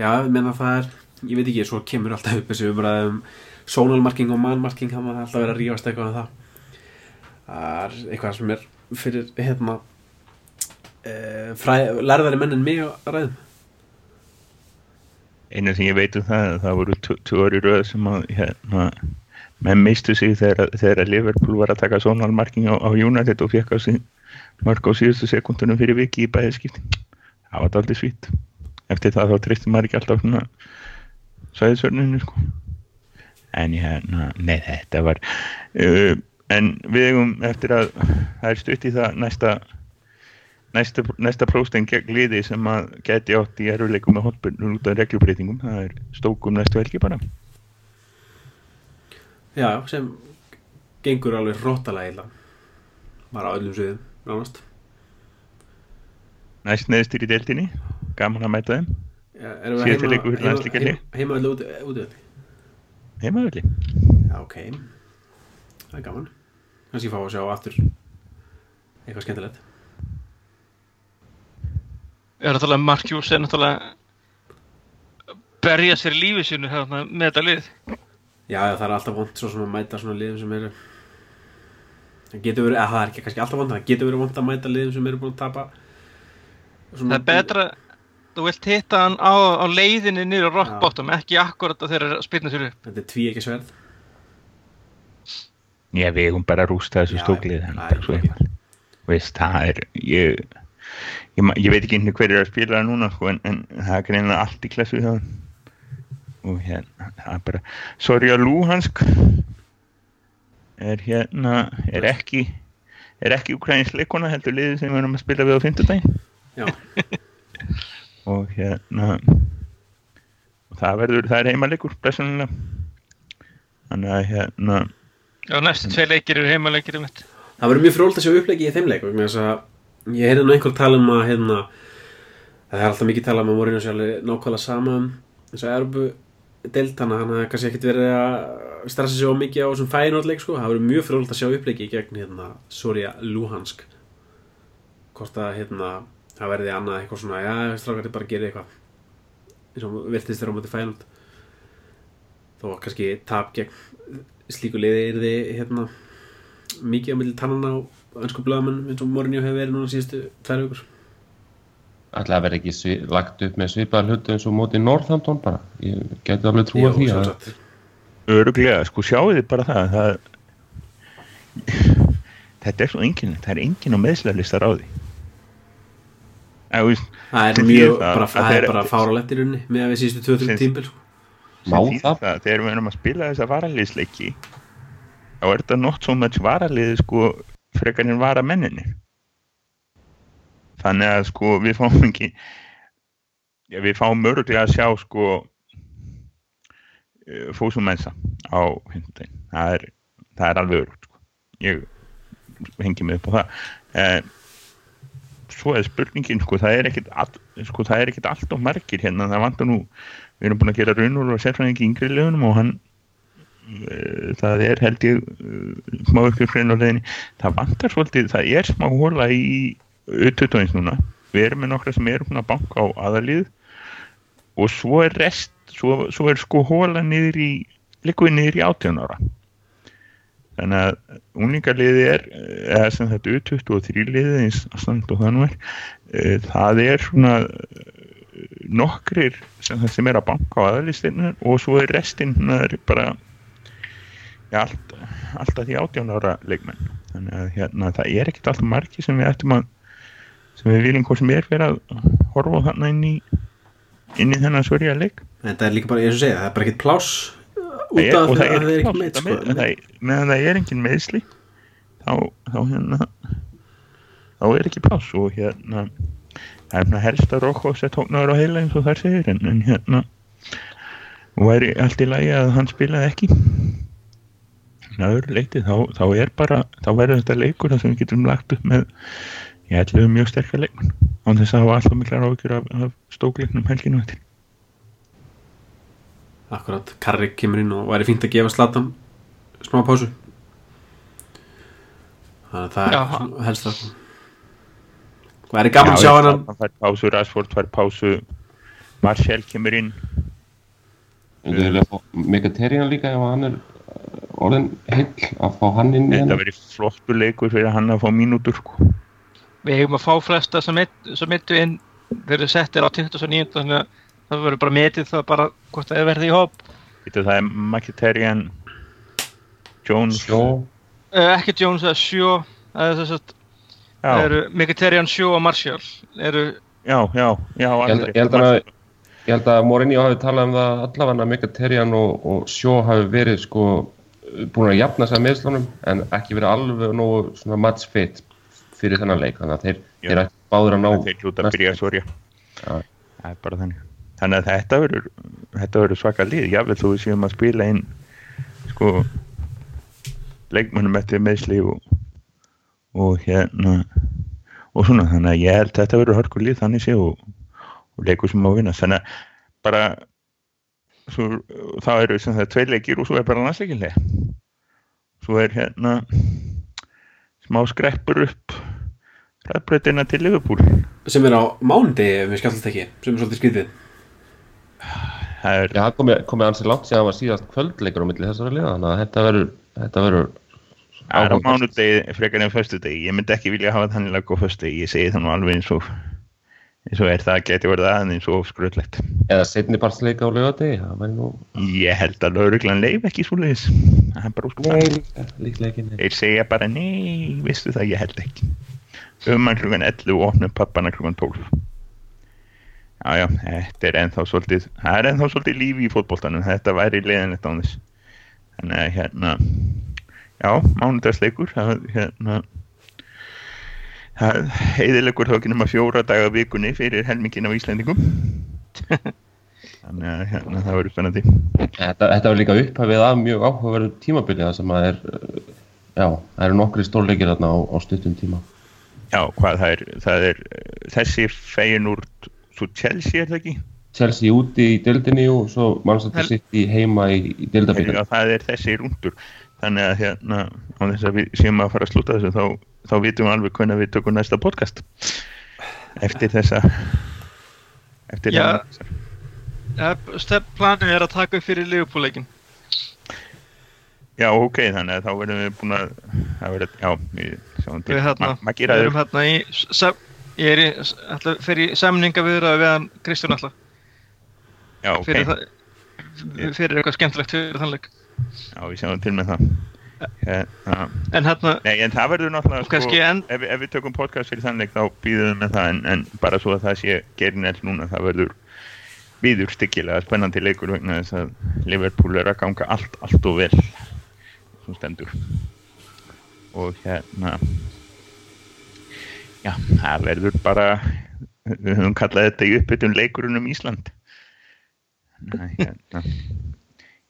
Já, ég meina það er, ég veit ekki, svo kemur alltaf upp þessi umræði um sónalmarking og mannmarking, það maður alltaf verið að rífast eitthvað um það. Það er eitthvað sem er fyrir, hérna e, lærðari menn en mig að ræðum eina sem ég veit um það það voru tvö orði röð sem að hérna, menn mistu sig þegar, þegar Liverpool var að taka sónalmarking á, á United og fekk á sín mörg á síðustu sekundunum fyrir viki í bæðiskipti það var aldrei svít eftir það þá tristum maður ekki alltaf svona sæðisörninu sko. En hérna, nei þetta var uh, en við eigum eftir að það er stutt í það næsta næsta, næsta próstein gegn liði sem að geti átt í eruleikum með hotbyrnum út af reglubreitingum það er stókum næstu helgi bara. Já, sem gengur alveg hróttalega illa. Bara á öllum sviðum, nánast. Næst neðstir í deildinni, gaman að mæta þeim. Já, erum við Síðasti heima- leikur fyrir heima- landsleikjalið. heima- Heima öllu úti, úti heimaðurli Já, ok. Það er gaman. Kannski fá að sjá aftur eitthvað skemmtilegt. Er náttúrulega Mark Hughes er náttúrulega berja sér í lífi sínu hérna, með þetta lið. Já, já, það er alltaf vond svo sem að mæta svona liðum sem eru það getur verið, það er ekki kannski alltaf vond það getur verið vond að mæta liðum sem eru búin að tapa. Það er betra þú vilt hitta hann á, á leiðinni niður á rock Já. bottom ekki akkurat að þeirra spilna sér upp. Þetta er tví ekki sverð. Já, við eigum bara að rústa þessu stóklið. Veist, það er ég, ég, ég veit ekki einhvern hver er að spila það núna sko, en, en það er greinlega allt í klassu og hérna það er bara, sorry að Luhansk er hérna er ekki er ekki ukrainsk leikona heldur liðið sem við erum að spila við á fimmtudaginn? Já, og hérna og það verður, það er heimalegur blessunlega þannig að hérna Já, næstu tvei leikir eru heimaleikir um þetta það verður mjög fróld að sjá uppleggi í þeim leik vegna þess að ég heyrði nú einhver tala um að hérna, það er alltaf mikið tala um að Morinu sjálf nákvæmlega sama um þess að Erbu deltana hann hafði kannski ekkert verið að stressa sig á mikið á þessum fæinótleik sko. það verður mjög fróld að sjá uppleggi gegn hérna, Soria Luhansk. Hvort að hérna, það verði annað eitthvað svona já, strákar þið bara gerir eitthvað eins og virtist þeirra á móti fæinót þó að kannski tap gegn slíku liði er þið hérna, mikið á milli tannana á önsku blöðamenn eins og Mourinho hefur verið núna síðustu tvær að vera ekki lagt upp með svipaða hlutu eins og móti Northampton bara ég geti alveg trúa Jú, því að öruglega, sko sjáu þið bara það, það þetta er svo engin það er engin á meðslega á því þú veist, það er mjög það bara, að það er bara fáralett í rauninni með að við síðustu 2-3 Sem- tímbil sko. Má það? þegar við erum að spila þessa varaliðsleiki þá er þetta not so much varaliði sko frekar en varamenninni þannig að sko við fáum ekki já, við fáum öruglega að sjá sko fósumensa á hundin það er, það er alveg örugt sko. ég hengi mig upp á það. Eh, svo er spurningin sko það er ekkit, all, sko, það er ekkit allt of margir hérna. Það vantar nú við erum búin að gera raunur og sérfræðingi yngri legunum og hann uh, það er held ég uh, smá ykkur frein á leiðinni. Það vantar svolítið, það er smá hóla í auðvitaðins núna. Við erum með nokkra sem eru búin að banka á aðalið og svo er rest svo, svo er sko hóla niður í líkuð niður í 18 ára. Þannig að unglingarliði er eða sem þetta U23 liði eins stand og það nú er eh, það er svona eh, nokkrir sem, sem er að banka á aðalistinu og svo er restinn bara ja, allt, alltaf því 18 ára leikmenn. Þannig að hérna, það er ekkert alltaf margi sem við ættum að sem við viljum hvort sem er fyrir að horfa þarna inn í inn í þennan sverja leik en það er líka bara, eins og segja, það er bara ekkert pláss út er- af því að er það er ekki meitt sko. meðan það er engin meðsli þá, þá hérna þá er ekki pláss og hérna það er svona helst að Rokkos er tóknaður á heila eins og þar segir en, en hérna væri allt í lagi að hann spilaði ekki en að öðru leiti þá, þá er bara þá verður þetta leikur þar sem við getum lagt upp með ég ætlu mjög sterkar leikmann án þess að hafa alltaf miklar áhyggjur af, af stókleiknum helginu eftir akkurat, Karrik kemur inn og væri fínt að gefa Slatan smá pásu þannig að það Já. er svona helst það hvað er gaman að sjá hann hann fær pásu, Rashford fær pásu Martial kemur inn Þú vilja fá Megaterian líka ef hann er uh, orðin heill að fá hann inn í Þetta hennar verið flottur leikur fyrir hann að fá mínútur sko. Við hefum að fá flesta sem, mitt, sem mittu inn þeir eru settir á 29. þannig að það verður bara metið það bara hvort það er verið í hóp. Þetta það er Mkhitaryan Jones. Sjó, uh, ekki Jones Sjó. Það er að já, það eru Mkhitaryan, Sjó og Martial eru já, já, já Ég held- ég held að held að Mourinho hafi talað um það allavega að Megaterian og, og Sjó hafi verið sko búin að jafna sig að meðslunum en ekki verið alveg nógu svona match fit fyrir þennan leik. Þannig að þeir, þeir ætti báður að ná þeir hljóta að byrja að sorja Já. það er bara þannig. Þannig að þetta verður þetta verður svaka lið, jável þú við séum að spila inn sko leikmönnum eftir meðsli og, og hérna og svona, þannig að ég held að þetta verður hörkur lið þannig sé og, og leikur sem á að vinna. Þannig að bara svo, þá eru sem það tvei leikir og svo er bara landsleikinlega svo er hérna smá skreppur upp ræðbreytina til Liverpool. Sem er á mánundi ef við skallast ekki sem er svolítið skrítið. Það er, Já, það komið, komið ansið langt síðan var síðast kvöldleikur á milli þessara liða, þannig að þetta verður, þetta verður það er á mánudegi frekar en föstudegi, ég myndi ekki vilja hafa þannig lag á föstudegi, ég segi það nú alveg eins og eins og er það geti verið aðeins og skröllegt Eða setni partsleika á laugardegi, það væri nú... ég held að lauruglan leif ekki svo leiðis það er bara úr þeir segja bara nei, vistu það, ég held ekki um hann klukkan 11 og opnum pappana klukkan 12 já já, þetta er ennþá svolítið það er ennþá svolítið lífi í fótboltanum. Þetta væri leiðinlegt á þess. Þannig að hérna já, mánudagsleikur það, hérna það heiðilegur þá ekki nema fjóra daga vikunni fyrir helmingin af Íslendingum. Þannig að hérna, það verður spennandi. Þetta, þetta var líka upphafið af mjög áhugaverðu tímabilið það sem að er, já, það eru nokkri stórleikir þarna á, á stuttum tíma. Já, hvað það er, það er þessi fegin úr svo Chelsea er það ekki? Chelsea úti í deildinni og svo Manchester Hel- City heima í, í deildabílunni. Já, það er þessi rúndur þannig að hérna á þess að við séum að fara að slúta þessu þá, þá vitum við alveg hvernig við tökum næsta podcast eftir þessa eftir Já. þessa Ja, stef, planið er að taka upp fyrir Liverpool-leikin. Já, ok, þannig að þá verðum við búin að það verður, já, sjáum til. Við hérna, Ma- Maggi við ræður, erum hérna í, sam, ég er í, fer í samninga viðraði við hann Kristján alltaf, já, ok. Fyrir, það, fyrir eitthvað skemmtilegt fyrir þannleik. já, við sjáum til með það. Hérna, En hérna, nei, en það verður náttúrulega kannski en- ef, ef við tökum podcast fyrir þannleik þá býðum við með það en, en bara svo að það sé gerin ell núna, það verður viður styggilega spennandi leikur vegna þess að Liverpool er að ganga allt, allt og vel svo stendur. Og hérna já, það verður bara við höfum kallað þetta í uppbytun leikurinn um Ísland. Næ, hérna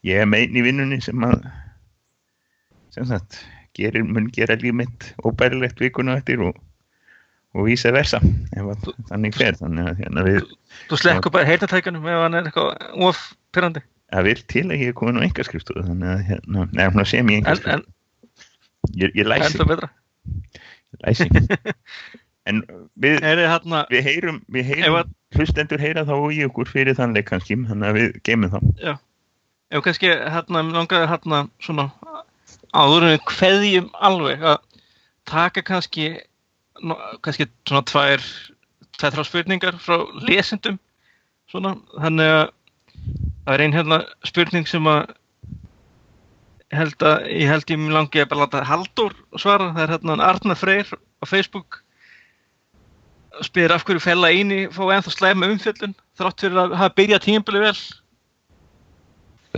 ég er megin í vinnunni sem að sem sagt gerir, mun gera líf mitt óbærilegt vikuna eftir og, og vísa versa ef þannig fer. Þannig að hérna við þú slekkur bara heyrnatækjunum ef hann er eitthvað of pyrrandi. Það vil til að ég er komin á engaskrifstofu þannig að hérna, neða hún sem ég En, engaskrifstofu en, ég, ég læsi, ég læsi. en við, hérna, við heyrum, við heyrum að- hlustendur heyra þá í okkur fyrir þann leik kannski þannig að við geymum þá. Ef kannski hérna, langaði hérna svona áður en við kveðjum alveg að taka kannski, kannski svona tvær, tvær þrjá spurningar frá lesendum svona, þannig að það er ein hérna spurning sem að held að ég held ég mér langi að bara láta Halldór svara, það er hérna Arna Freyr á Facebook spyr af hverju fella eini fá ennþá slæma umfjöllun þrátt fyrir að hafa byrjað tímabili vel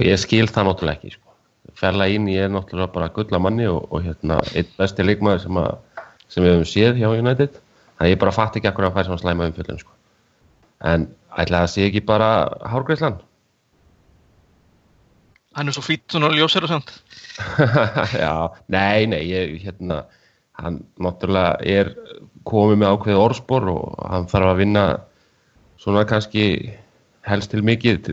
Ég skil það náttúrulega ekki, sko. Ferla ín ég er náttúrulega bara gulla manni og, og hérna, einn besti leikmaður sem, að, sem við höfum séð hjá United. Þannig að ég bara fatt ekki akkur að hann fær svona slæma umfjöldun, sko. En ætla það sé ekki bara hárgreislan? Hann er svo fýtt svona ljósar og samt Já, nei, nei, ég, hérna, hann náttúrulega er komið með ákveðið orðspor og hann þarf að vinna svona kannski helst til mikið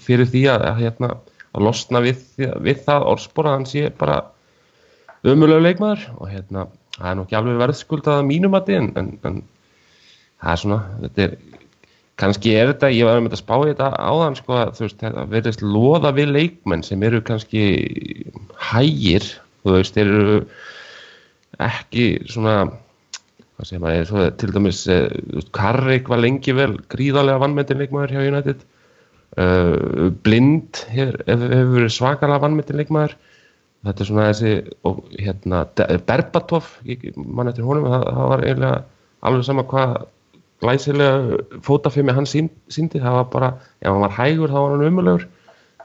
fyrir því að, hérna, að losna við, við það orðspor að hann sé bara umölulega leikmaður og hérna, það er nú ekki alveg verðskuldað að mínum að en, en, en það er svona, þetta er kannski er þetta, ég var með að spá þetta áðan sko að þú veist, þetta verðist loða við leikmenn sem eru kannski hægir, þú veist, þeir eru ekki svona hvað segir maður, svo, til dæmis eh, þú veist, Karrik var lengi vel gríðarlega vannmetinn leikmaður hjá United. Uh, Blind hefur, verið svakalega vannmetinn leikmaður. Þetta er svona þessi og hérna, Berbatov ég man eftir honum, það, það var eiginlega alveg sama hvað glæsilega fótafimi hann sín, síndi. Það var bara, ef hann var hægur þá var hann umölugur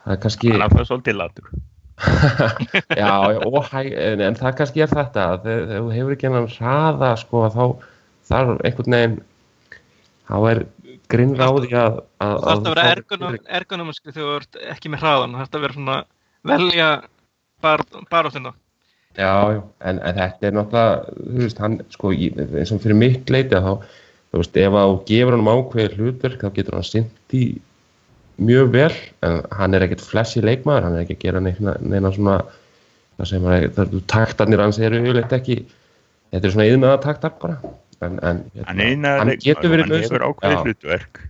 það er kannski hann er það svolítið latur. Já, já, og hæg, en, en það kannski er þetta að þegar þú hefur ekki hennan hraða sko þá þarf einhvern veginn þá er því að, að, það þarf að vera þú ergonom, fáir- ergonomiski þegar þú ert ekki með hraðan það þarf að vera svona velja bar, baráttuna. Já, já, en, en þetta er náttúrulega, þú veist, hann, sko, eins og fyrir mitt leiti að þá, þú veist, ef að þú gefur hann ákveðið hlutverk, þá getur hann sinnt í mjög vel, en hann er ekkert flashy leikmaður, hann er ekki að gera neina, neina svona, það sem það er taktarnir hans eru yfirleitt ekki, þetta er svona yðnaða taktar bara, en, en eina hann getur verið hann hefur Já. hlutverk.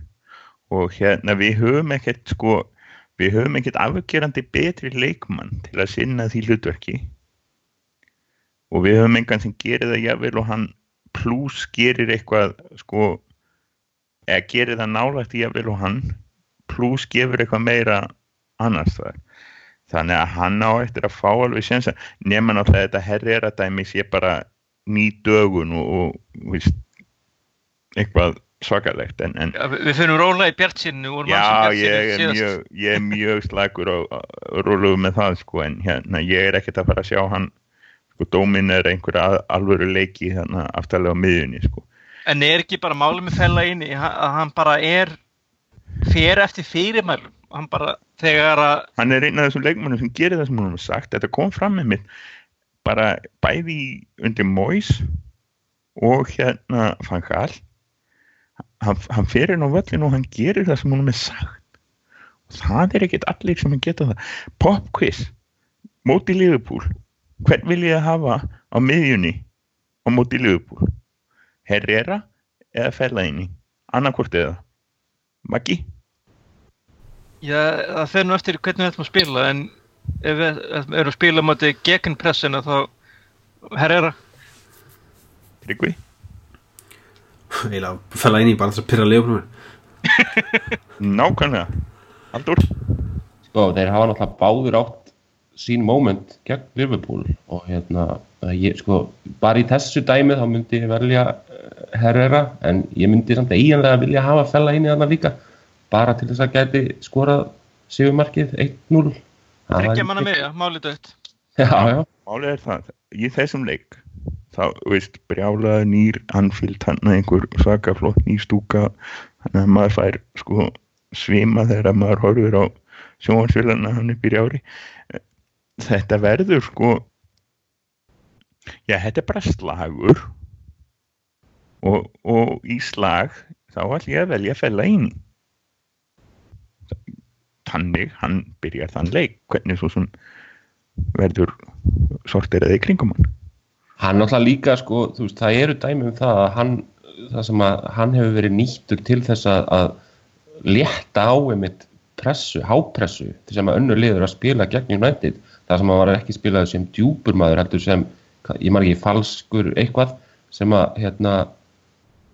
Og hérna við höfum ekkert sko við höfum ekkert afgerandi betri leikmann til að sinna því hlutverki. Og við höfum engan sem gerir það jafnvel og hann pluss gerir eitthvað sko eða gerir það nálægt jafnvel og hann pluss gefur eitthvað meira annars það þannig að hann á eftir að fá alveg sensa nema náttúrulega þetta herrera dæmi sé bara ný dögun og, og víst, eitthvað svakalegt en, en Ja, við finnum rólega í bjartsinu úr Já, ég er mjög, ég er mjög slagur og róluðu með það sko en hérna, ég er ekkert að fara að sjá hann sko, dómin er einhverja að- alvöru leiki hérna aftalega á miðjunni sko. En er ekki bara málið með inni að hann bara er fer eftir fyrirmælum? Hann bara þegar að Hann er einn af þessum leikmannum sem gerir það sem hún hefur sagt. Þetta kom fram með mitt bara bæði undir Mois og hérna Fangal hann, hann fer inn á völlin og hann gerir það sem hún hefur sagt. Og það er ekkert allir sem geta það. Pop quiz móti Liverpool hvern vil ég hafa á miðjunni á móti Liverpool? Herrera eða Fellaini? Annarkvort eða. Maggi? Já, það fer nú eftir hvernig við ætlum að spila en ef við erum að spila moti gegn pressina þá herrera. Tryggvi? Eiginlega fella inn í bara þess að pyrra leifnum nákvæmlega. Haldur Sko, þeir hafa náttúrulega báður átt sín moment gegn Liverpool og hérna, ég, sko, bara í þessu dæmi þá myndi ég velja eh, Herrera, en ég myndi samt eiginlega vilja hafa fella inn í þarna líka bara til þess að gæti skorað sigumarkið 1-0 Það Tryggja væri- manna miðja, málið dött. Já, já, Málið er það, í þessum leik þá, veist, brjálaði nýr Anfield hann að einhver svaka flott ný stúka þannig að maður fær sko svima þegar maður horfir á sjónvarsfélagna hann upp í rjári þetta verður sko. Já, þetta er bara slagur. Og, og í slag þá ætlum ég að velja að fella í. Þannig, hann byrjar þann leik. Hvernig svo svona verður sortir eða í kringum hann. Hann náttúrulega líka sko, þú veist, það eru dæmi um það að hann, það sem að hann hefur verið nýttur til þess að, að létta á einmitt pressu, hápressu, sem að önnur liður að spila gegn United, það sem að var ekki spilaði sem djúpur maður, heldur sem ég ekki falskur eitthvað sem að, hérna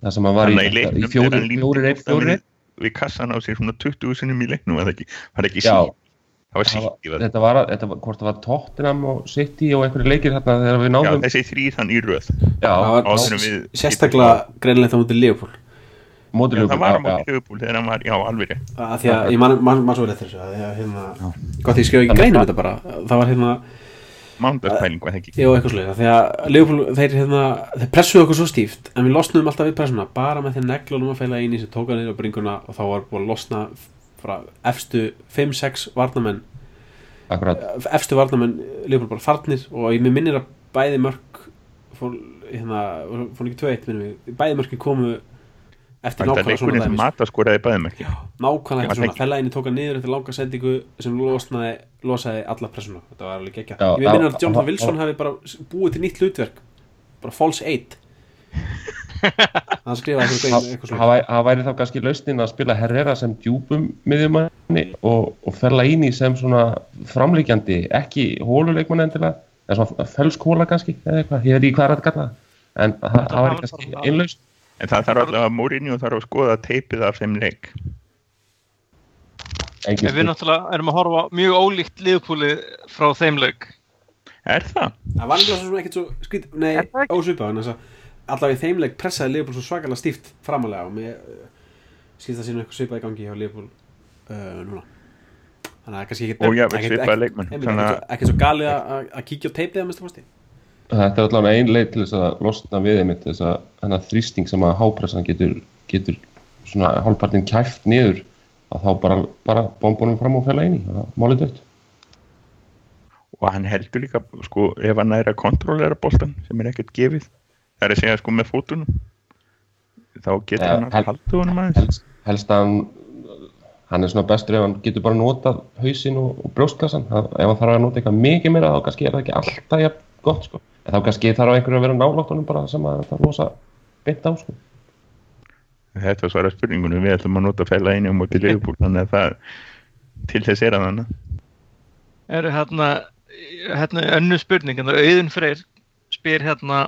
það sem að var í, Þannig í fjóri, hann fjóri, fjóri, við, kassan á sér svona 20 sinum í leiknum var það ekki, var ekki Já. það var sítt þetta var, þetta var, hvort það var Tottenham og City og einhverju leikir þarna þegar við Já, náðum þessi þrýr þann í röð. Já, áður en við- sérstaklega greinilegt á mútið Leopold Mótilöfum það var Liverpool þegar hann var, já, alveg að því að ég man, man, man svo vel eftir þessu að því að hérna, gott ég skrifa ekki greinum þetta bara. Það var hérna, Mándarspæling var það ekki? Já eitthvað sluðið því að Leopold, þeir hérna þeir pressuðu okkur svo stíft, en við losnum alltaf við pressuna bara með þeir neglunum að feila eini sem tóka niður á bringuna og þá var búin að losna frá efstu 5-6 varnamenn akkurat, efstu varnamenn Leopold bara farnir og ég minnir að bæði mörg fór, hérna, fór ekki 2-1 minnum við, bæði mörgin komu eftir Þetta nákvæmlega svona dæmis. Mata skoraði bæðum ekki? Nákvæmlega eftir svona, ekki. fellaðinni tóka niður eftir langa sendingu sem losnaði, losaði alla pressuna. Þetta var alveg gekkja, Já, ég já, að Jonathan Wilson hefði bara búið til nýtt hlutverk. Bara false 8 hann skrifaði eitthvað, það eitthvað svona það væri- það væri þá kannski lausnin að spila Herrera sem djúpum miðjumanni og, og fella ín í sem svona framlíkjandi, ekki hóluleikmann endilega, en svona felskóla kannski, eða eitthvað, ég veit ekki hvað er að kalla það. en það, það væri var kannski einlaust En það þarf allavega að Mourinho þarf að skoða teipið af þeim leik. En við náttúrulega erum að horfa mjög ólíkt liðpúli frá þeim leik. Er það? það var alveg svona ekkert svo skrít, nei, ósvipað allavega í þeimleik pressaði Leopold svo svakalega stíft framalega og mér skýrst það síðan eitthvað svipað í gangi hjá Leopold uh, núna. Þannig að það er kannski ekkert Og svo- galið að- að að kíkja á teipið að mista fórsti Þetta er allavega ein leið til þess að losna við einmitt þess að hennar þrýsting sem að hápressan getur, getur svona hálfpartin kæft niður að þá bara, bara bombunum fram og fela eini og málið dött. Og hann heldur líka, sko, ef hann er að kontrollera boltan sem er ekkert gefið Það er að segja, sko, með fótunum Þá getur Ja, hann að halda honum aðeins Helst, helst að hann, hann er svona bestur ef hann getur bara notað hausinn og, og brjóstkassan. Það- Ef hann þarf að nota eitthvað mikið meira þá kannski er það ekki alltaf jafn gott sko. En þá kannski þarf einhverju að vera nálátt honum bara sem að það losa beint á sko. Þetta var svara spurningunum, við ætlum að nota fæla einu á móti Liverpool þannig að það, til þess er að hana eru hérna, hérna önnu spurning, hérna Auðun Freyr spyr hérna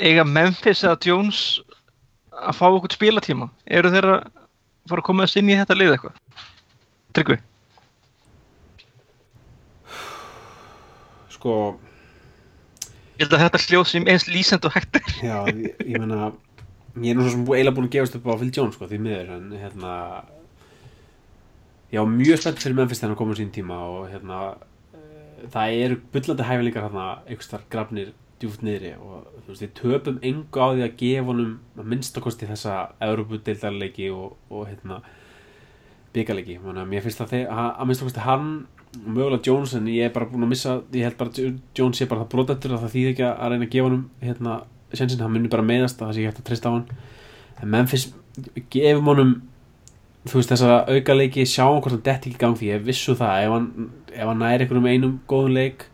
eiga Memphis eða Jones að fá okkur spilatíma? Eru þeir að fara að koma þess inn í þetta lið eitthvað? Tryggvi? Sko, Ég held að þetta hljóð sem eins lýsend og hægt er. Já, ég, ég meina ég er nú svo sem eiginlega búin að gefast upp á Phil Jones sko, því miður, en hérna var mjög spennt fyrir Memphis þegar hann kom á sín tíma og hérna það eru bullandi hæfileikar hérna einhvers þar grafnir djúft niðri og þú veist, við töpum engu á því að gefa honum að minnstakosti þessa Európa-deildarleiki og, og hérna byggarleiki, mér finnst að að, minnstakosti hann mögulega Jones en ég er bara búin að missa ég held bara að Jones sé bara það brotendur að það þýð ekki að reyna að gefa honum hérna, sjensin, hann munir bara meðast að það sé ekki hægt að treysta á hann en Memphis gefum honum þú veist þessa auka leiki sjáum hvort hann detti ekki í gang því ég vissu það ef hann, ef hann næri einhverjum einum góðum leik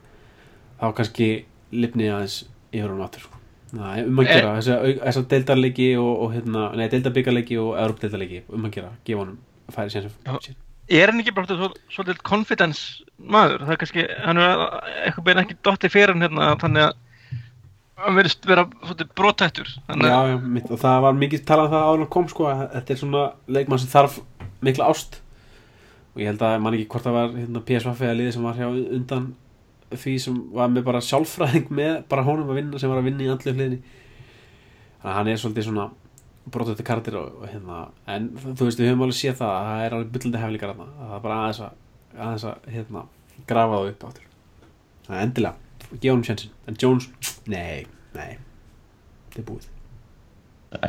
þá kannski lifni aðeins yfir hann aftur sko. Næ, um að Eh. gera þessa, au- þessa deildarleiki og, og hérna, nei, deildarbyggarleiki og Európa-deildarleiki um að gera, gefa honum færi Já. sjensin Er hann ekki bara svo- svolítið confidence maður? Það er kannski, hann er eitthvað bein ekki dotti fyrir hann hérna þannig að hann verðist vera svolítið brotættur þannig Já, já, mitt, og það var mikið talað um það áður kom sko, að þetta er svona leikmann sem þarf mikla ást. Og ég held að man ekki hvort það var hérna, PSV eða liði sem var hjá undan því sem var með bara sjálfræðing með bara honum að vinna sem var að vinna í andlu hliðinni. Þannig að hann er svolítið svona brotuði karakter og, og hérna en þú veist, við höfum alveg séð það að það er alveg byllandi heflingar þarna, að það er bara aðeins að, aðeins að hérna, grafa það upp áttur það er endilega, gefa honum sjensin en Jones, nei, nei þetta er búið.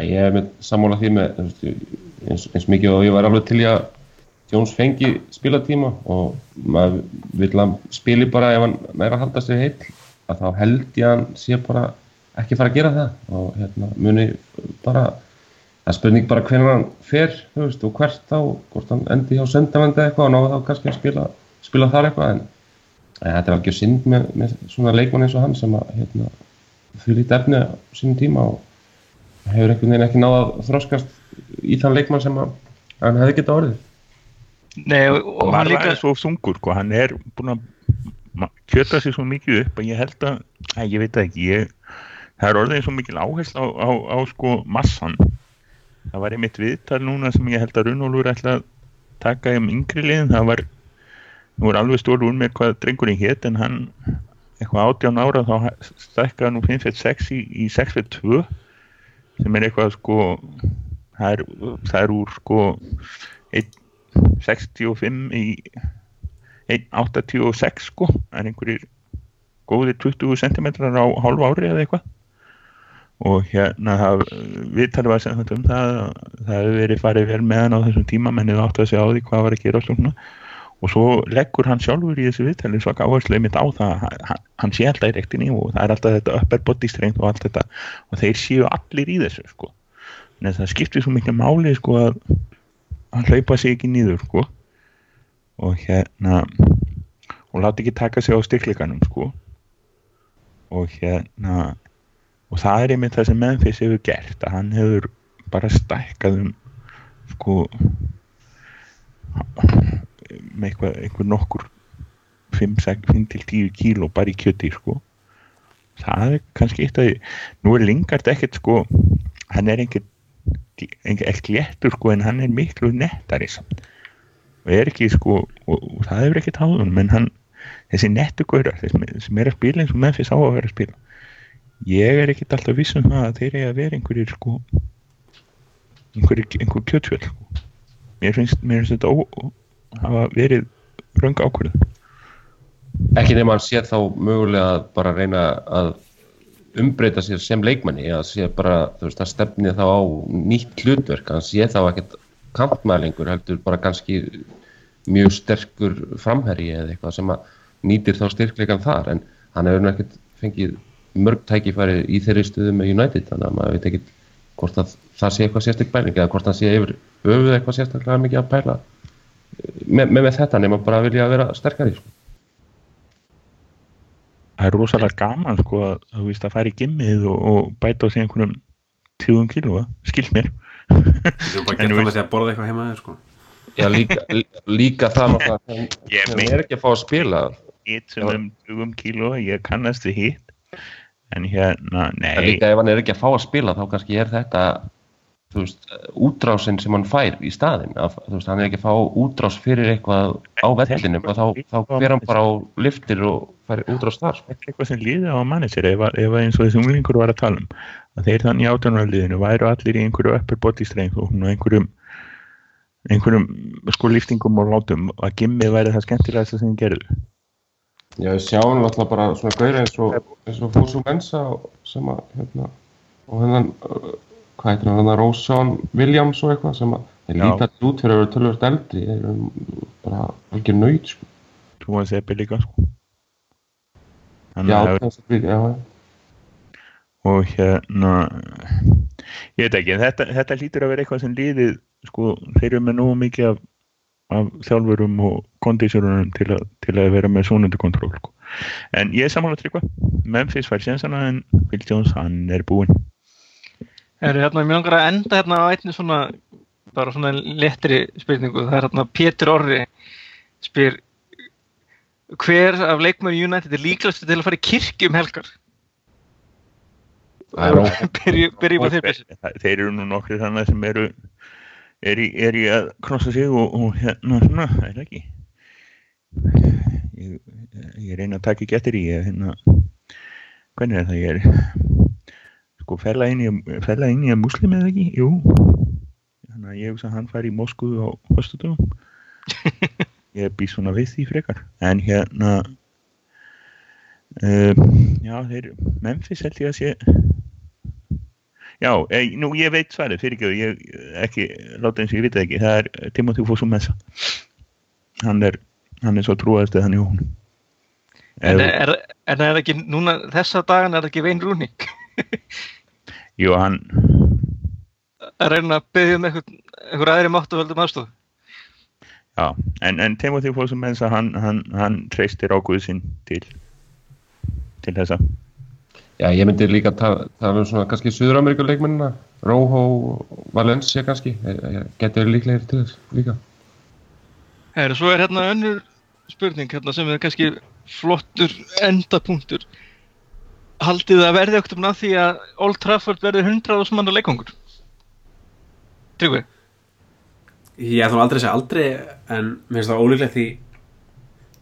Ég er með sammála því með eins, eins mikið og ég var alveg til í að Jones fengi spilatíma og maður vil að spili bara ef hann meira halda sig heill að þá held ég að hann sé bara ekki fara að gera það og hérna muni bara það er spurning bara hvernig hann fer þú veist, og hvert þá, hvort hann endi hjá sendavandi eitthvað og náðu þá kannski að spila, spila þar eitthvað en, en þetta er algjör synd með, með svona leikmann eins og hann sem að hérna, fyrir lítið efni á sínum tíma og hefur einhvern veginn ekki náða að þroskast í þann leikmann sem að hann hefði getað orðið. Nei, og, og hann líka er svo þungur sko. hann er búin að kjöta sig svo mikið upp að ég held að, að ég veit ekki ég, það er orðið svo mikil áherslu á, á, á sko massan það var einmitt viðtal núna sem ég held að Runólfur ætla að taka um yngri liðin. Það var, nú er alveg stór úr mér hvað drengurinn hétt en hann eitthvað 18 ára þá stækkaði nú 5-6 í, í 6-2 sem er eitthvað sko það er, það er úr sko 1.65 í 1.86 sko. Það er einhverjir góðir 20 cm á hálf ári eða eitthvað og hérna viðtalið var sem þetta um það að það hefur verið farið vel með hann á þessum tíma mennið átt að segja á því hvað var að gera og og svo leggur hann sjálfur í þessu viðtalið svo áherslu mitt á það að hann, hann sé alltaf í rektinni og það er alltaf þetta upper body strength og allt þetta. Og þeir séu allir í þessu sko. En það skiptir svo mikið máli sko að hann hlaupa sig ekki nýður sko. Og hérna og láti ekki taka sig á styrkleikanum sko. Og hérna og það er einmitt það sem Memphis hefur gert að hann hefur bara stækkað um sko með eitthvað, einhver nokkur 5-10 kíló bara í kjöti sko. Það er kannski eitt að nú er Lingard ekkert sko hann er ekkert léttur sko en hann er miklu nettari samt. Og er ekki sko og, og það hefur ekkert háðun menn hann þessi nettu gaurar sem er að spila eins og Memphis á að vera að spila ég er ekkert alltaf viss um það að þeir eru að vera einhverjir sko einhverjir, einhver kjötfjöld sko. mér finnst, mér finnst þetta ó, ó, hafa verið röng ákvörðu Ekki nema hann sé þá mögulega að bara reyna að umbreyta sér sem leikmanni að sé bara, þú veist, að stefni þá á nýtt hlutverk, hann sé þá ekkert kantmælingur, heldur bara kannski mjög sterkur framherji eða eitthvað sem að nýtir þá styrkleikan þar, en hann hefur ekkert fengið mörg tækifæri í þeirri stuðu með United, þannig að maður veit ekkert hvort að það sé eitthvað sérstak pæling eða hvort hann sé yfir höfuð eitthvað sérstaklega mikið að pæla með, með, með þetta nema bara að vilja vera sterkari sko. það er rosalega gaman sko að þú veist að fara í gimmið og, og bæta á sig einhvernum 20 kílóa, skilt mér. Þú bara það veist- því að borða eitthvað heima þér sko? Já, líka, líka það að Ég er ekki að fá að spila. Hitt sem um 20 kíló, ég kannast við hitt en hérna, en nei. líka ef hann er ekki að fá að spila þá kannski er þetta þú veist, útrásin sem hann fær í staðin að, þú veist, hann er ekki að fá útrás fyrir eitthvað á vellinum og þá, þá fer hann bara á liftir og fær útrás þar sko. eitthvað sem líði á manager ef, ef að eins og þessi unglingur var að tala um. Að þeir þannig átjónarliðinu væru allir í einhverju upper body strength og einhverjum einhverjum sko liftingum og látum að gimmið væri það skemmtilegast sem þeir gerðu Já, við sjáum náttúrulega bara svona gauðra eins og, eins og Fósú Mensa sem að, hérna, og hennan, uh, hvað heitir hann, hennan Rósson Williams og eitthvað sem að, þeir líta allir út fyrir að vera tölvöld eldri, þeir eru bara algjör nöyt, sko. þú að seppi líka sko Þannig Já, að- kannski, við- já, já. og hérna ég veit ekki, en þetta, þetta hlýtur að vera eitthvað sem líðið sko, þeir eru með nógu mikið af, af þjálfurum og kondísjörunum til, að- til að vera með svonundu kontról sko. en ég er samanlega tryggva Memphis fær sénsana en Phil Jones hann er búinn Er hérna, mér langar að enda hérna á einni svona, bara svona lettri spurningu. Það er hérna Pétur Orri spyr hver af leikmöður United er líklegast til að fara í kirkju um helgar? Byrjum á þeir þeir eru nú nokkri þannig sem eru er í, er í að krossa sig og, og hérna svona, það er ekki ég, ég reyna að taka ekki eftir í ég, hérna, hvernig er það ég er sko fella inn í fella inn í að muslim eða ekki, jú. Þannig að ég hugsa að hann fær í Moskú á höstutugum ég bý svona við því frekar. En hérna uh, já þeir Memphis held ég að sé. Já, e, nú ég veit svarið, fyrirgjöðu, ég ekki, láta eins og ég veit það ekki, það er Timothy Fossum Messa. Hann er, hann er svo trúaðist eða hann í hún. En er, en er ekki, núna þessa dagan er ekki Vein Rúning Jú, hann, að reyna að byggja um einhver, einhver aðri máttu völdum aðstof? já, en, en Timothy Fossum Messa, hann, hann, hann treystir águðsinn til, til þessa. Já, ég myndi líka tala, tala um svona kannski Suður-Ameríku leikmennina, Róhó, Valencia kannski, getur líklegir til þess líka. Herru, svo er hérna önnur spurning hérna sem er kannski flottur endapunktur. Haldið það verði okkur um að því að Old Trafford verði 100 manna leikongur? Tryggvi? Ég ætlum aldrei að segja aldrei en mér finnst það ólíklegt í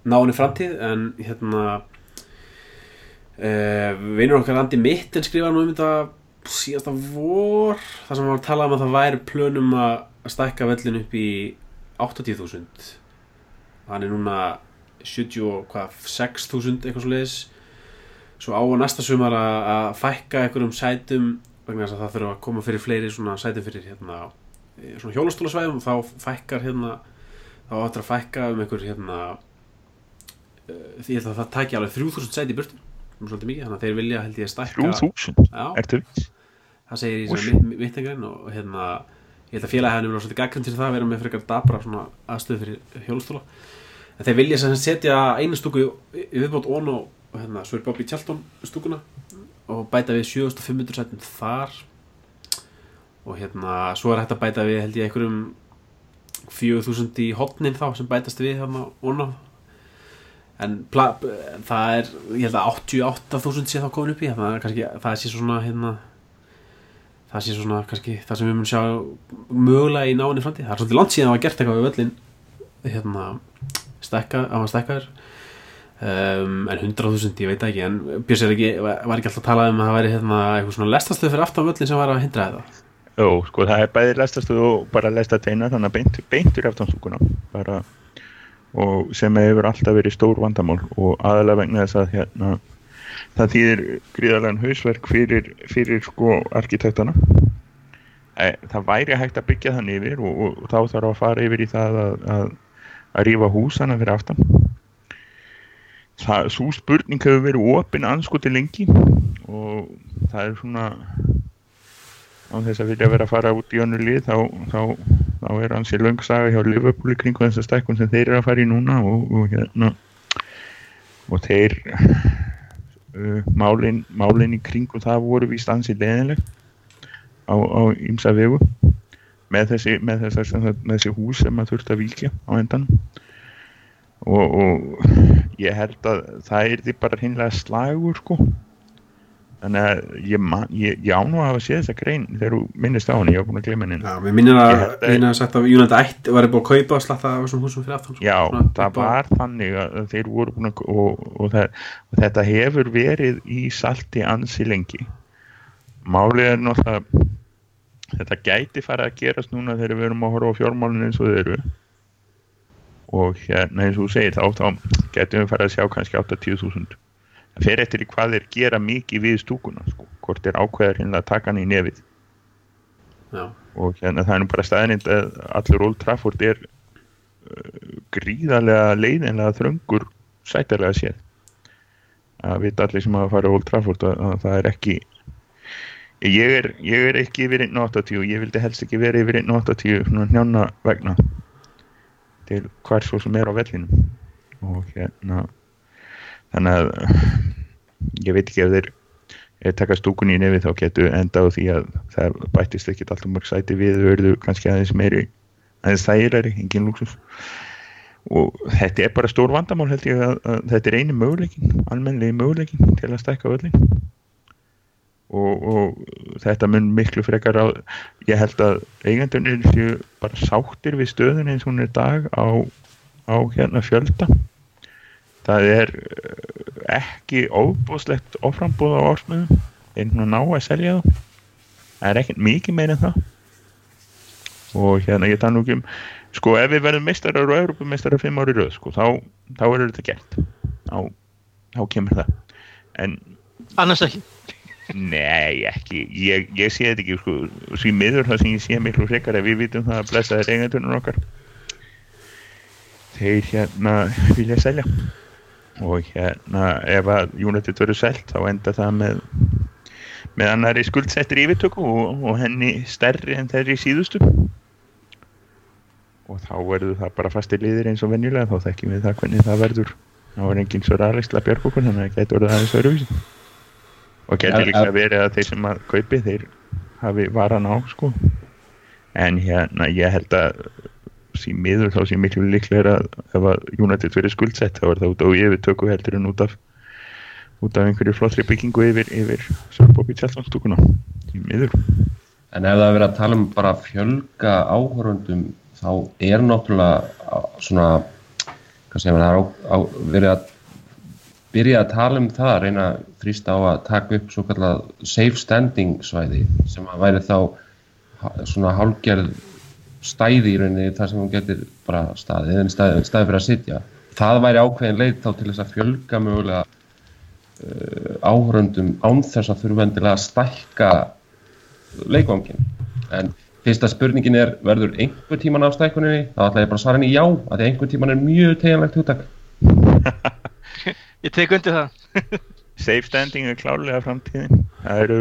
náinni framtíð en hérna uh, vinur okkar Andi Mitten skrifaði nú um þetta síðasta vor þar sem var að tala um að það væri plönum að stækka vellin upp í 80.000 hann er núna 76.000 eitthvað svo leiðis svo á að næsta sumar að, fækka einhverjum sætum vegna þess að það þurfa að koma fyrir fleiri svona sætum fyrir hérna eh, svona hjólastólasvæðum. Og þá fækkar hérna þá áttur að fækka um einhver hérna því að það tæki alveg 3000 sæti í burtu um svolítið mikið, þannig að þeir vilja held ég að stækka 3000, Já, ertu? Viss? það segir í svona mittengrein og hérna ég held að félagi hefði nefnilega svolítið gaggrind til það að vera með frekar dabra aðstöð fyrir hjólastóla en þeir vilja sem setja einu stúku viðbót ón og og hérna, er Bobby Charlton stúkuna og bæta við 7500 sætum þar. Og hérna svo er hægt að bæta við held ég einhverjum 4000 í hotnin þá sem bætast við hérna ón á. En pla, það er ég held að 88.000 sé þá komin upp í það er kannski, það sé svona hérna það sé svona kannski það sem við munum sjá mögulega í náinni framtíð. Það er svolítið langt síðan að hafa gert eitthvað við völlin hérna stekka, að hann stekkaður um, en 100.000 ég veit ekki en Björns er ekki, var ekki alltaf að tala um að það væri hérna eitthvað svona lestastöð fyrir aftan völlin sem var að hindra þetta? Jó, sko það er bæði lestastuð og bara lestateina þannig að beint, beintur aftanstúkuna bara og sem hefur alltaf verið stór vandamál og aðalega vegna þess að hérna það þýðir gríðarlegan hausverk fyrir, fyrir sko arkitektana. Það væri hægt að byggja þann yfir og, og, og þá þarf að fara yfir í það að, að, að rífa húsana fyrir aftan. Það, svo spurning hefur verið opinn anskoti lengi og það er svona á þess að vilja vera að fara út í önnur lið þá, þá, þá er hansi löngsaga hjá Liverpool í kringu þessa stækkun sem þeir eru að fara í núna og, og hérna og þeir uh, málin, málin í kringu það voru víst hansi leðinleg á, á ymsa vegu. Með þessi, með þessi, með þessi hús sem maður þurfti að víkja á endan og, og ég held að það er því bara hinnlega slagur sko þannig að ég, man, ég, ég án og hafa séð þessa grein þegar þú minnist á hann, ég var búin að glemja henni. Já, við minnum að eina að sagt að United 1 var búin að kaupa og slatta af þessum húsum fyrir aftan sko. Já, Svona það á- var þannig að þeir voru búin að og, og, það, og þetta hefur verið í salti ansi lengi. Málið er náttúrulega þetta gæti fara að gerast núna þegar við erum að horfa á fjármálun eins og þeir eru. Og hérna eins og þú segir þá, þá getum við fara að sjá kannski 80.000 það fer eftir í hvað þeir gera mikið við stúkuna sko. hvort þeir ákveðar hérna að taka hann í nefið. Já, og hérna það er nú bara staðnind að allur Old Trafford er uh, gríðarlega leiðinlega þröngur sætarlega séð. Að vita allir sem hafa farið á Old Trafford að, að það er ekki ég er, ég er ekki yfir 1.80 og ég vildi helst ekki vera yfir 1.80 svona hnjána vegna til hver svo sem er á vellinum. Og hérna þannig að ég veit ekki ef þeir taka stúkunni í nefið þá getur enda á því að það bættist ekkit alltaf mörg sæti. Við þau verðu kannski aðeins meiri aðeins þægilegri, engin lúksus og þetta er bara stór vandamál held ég að, að þetta er eini möguleikin almennlegi möguleikin til að stækka völlin og, og þetta mun miklu frekar á ég held að eigandunir bara sáttir við stöðun eins og hún er dag á, á hérna fjölda það er eh, ekki óbúslegt oframbúð á ársmiðum. Einn og ná að selja það það er ekkert mikið meir en það. Og hérna ég tala nú ekki um sko ef við verðum meistarar og Európa-meistarar fimm ári röð sko þá, þá er þetta gert. Þá, þá kemur það. En Annars ekki. nei ekki. Ég, ég sé þetta ekki sko. Því miður það sem ég sé miklu frekar ef við vitum það að blessa þér eigendunum okkar þeir hérna vilja selja og hérna ef að United verður selt þá enda það með með annari skuldsettir yfirtöku og, og henni stærri en þeirri síðustu. Og þá verður það bara fastir liðir eins og venjulega þá þekkjum við það hvernig það verður. Þá er enginn svo ræðist að björg okkur þannig að það getur orðið aðeins öðruvísi. Og getur líka ja. verið að þeir sem að kaupi þeir hafi varan á sko. En hérna ég held að því miður þá sé miklu líklega að ef að United verið skuldsett þá er það út á yfirtöku heldur en út af út af einhverju flottri byggingu yfir, yfir Sörbobi Tjálslandstúkuna því miður. En ef það er verið að tala um bara að fjölga áhörundum þá er náttúrulega svona, á, á, verið að byrja að tala um það, reyna að þrýsta á að taka upp svo kallað safe standing svæði sem að væri þá svona hálgerð stæði í rauninni þar sem hún getur bara staðið, en staðið, staðið fyrir að sitja. Það væri ákveðin leið þá til þess að fjölga mögulega uh, áhörundum án þess að þurfa endilega að stækka leikvangin en fyrsta spurningin er verður einhver tíman af stækkuninni þá ætla ég bara að svara henni já að því einhver tíman er mjög teganlegt hugtak Ég tek undir það. safe standing er klárlega framtíðin það eru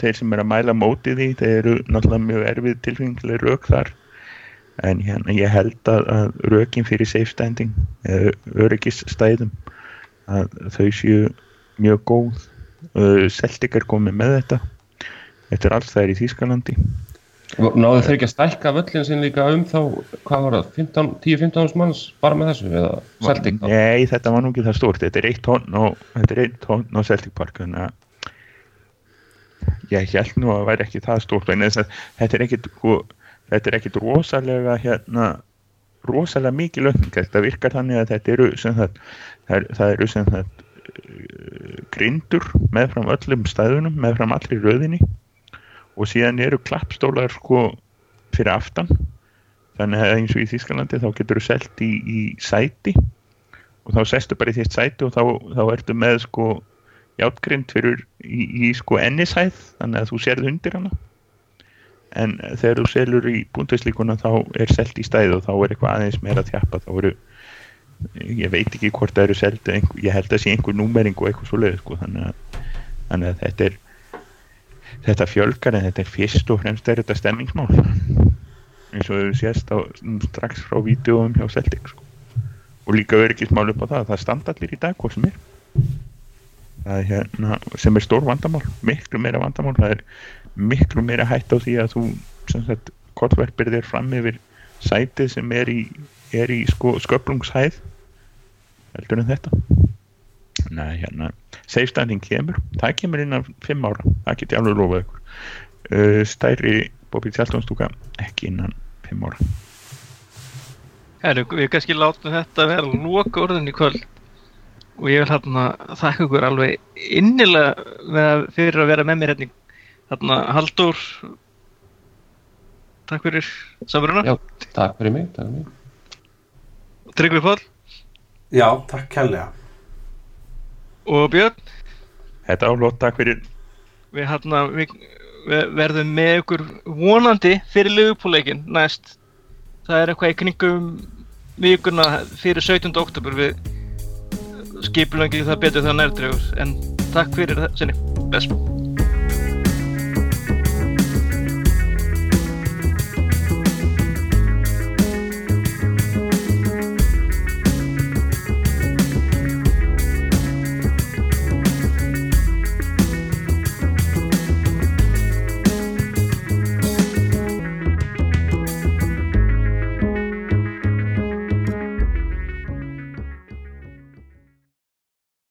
þeir sem er að mæla móti því þeir eru náttúrulega mjög erfið tilfengileg rauk þar. En hérna ég held að, að rökin fyrir safe standing eða öryggisstæðum að þau séu mjög góð. Uh, Celtic er komið með þetta. Er alls þær í Þýskalandi. Náðu þau ekki að stækka völlin sinn líka um þá, hvað var það, 15 10-15 manns bara með þessu eða Celtic? Nei, þetta var nú ekki það stórt þetta er eitt tónn er tónn á Celtic Park þannig að ég held nú að það væri ekki það stórt en þetta er ekkit sko, þetta er ekkit rosalega hérna rosalega mikið lögning þetta virkar þannig að þetta eru sem það, það, er, eru sem það uh, grindur meðfram öllum stæðunum meðfram allri röðinni. Og síðan eru klappstólar sko fyrir aftan. Þannig að eins og í Þýskalandi þá getur þú selt í, í sæti. Og þá sestu bara í þitt sæti og þá, þá ertu með sko játgrind fyrir í, í sko ennisæð þannig að þú sérð undir hana. En þegar þú selur í búndvæslíkuna þá er selt í stæði og þá er eitthvað aðeins meira að þjappa. Þá eru ég veit ekki hvort það eru selt einhver, ég held að sé einhver númering og eitthvað svo leið sko, þannig, að, þannig að þetta er þetta fjölgar en þetta er fyrst og fremst er þetta stemmingsmál. Eins og þau sést á, strax frá vídeoum hjá Celtic sko. og líka öryggismál upp á það það standa allir í dag hvort sem er er hérna, sem er stór vandamál miklu meira vandamál það er miklu meira hætt á því að þú kottverpir þér fram yfir sætið sem er í, er í sko, sköplungshæð heldur en þetta? Nei, hérna, safe standing kemur. Það kemur innan 5 ára. Það get ég alveg lofað ykkur. Uh, stærri Bobby Tjaldónstúka ekki innan 5 ára. Herru, við kannski látum þetta vera loka orðin í kvöld og ég vil hérna þakka ykkur alveg innilega með, fyrir að vera með mér hérna hérna Halldór. Takk fyrir samveruna Já, takk fyrir mig, takk fyrir mig. Tryggvi Páll. Já, takk kærlega. Og Björn. Þetta álótt, takk fyrir. Við, hérna, við, við verðum með ykkur vonandi fyrir liðupúleikin næst. Það er eitthvað í kringum vikuna fyrir 17. oktober við skipulum ekki það betur það nærtregur en takk fyrir það sinni, bless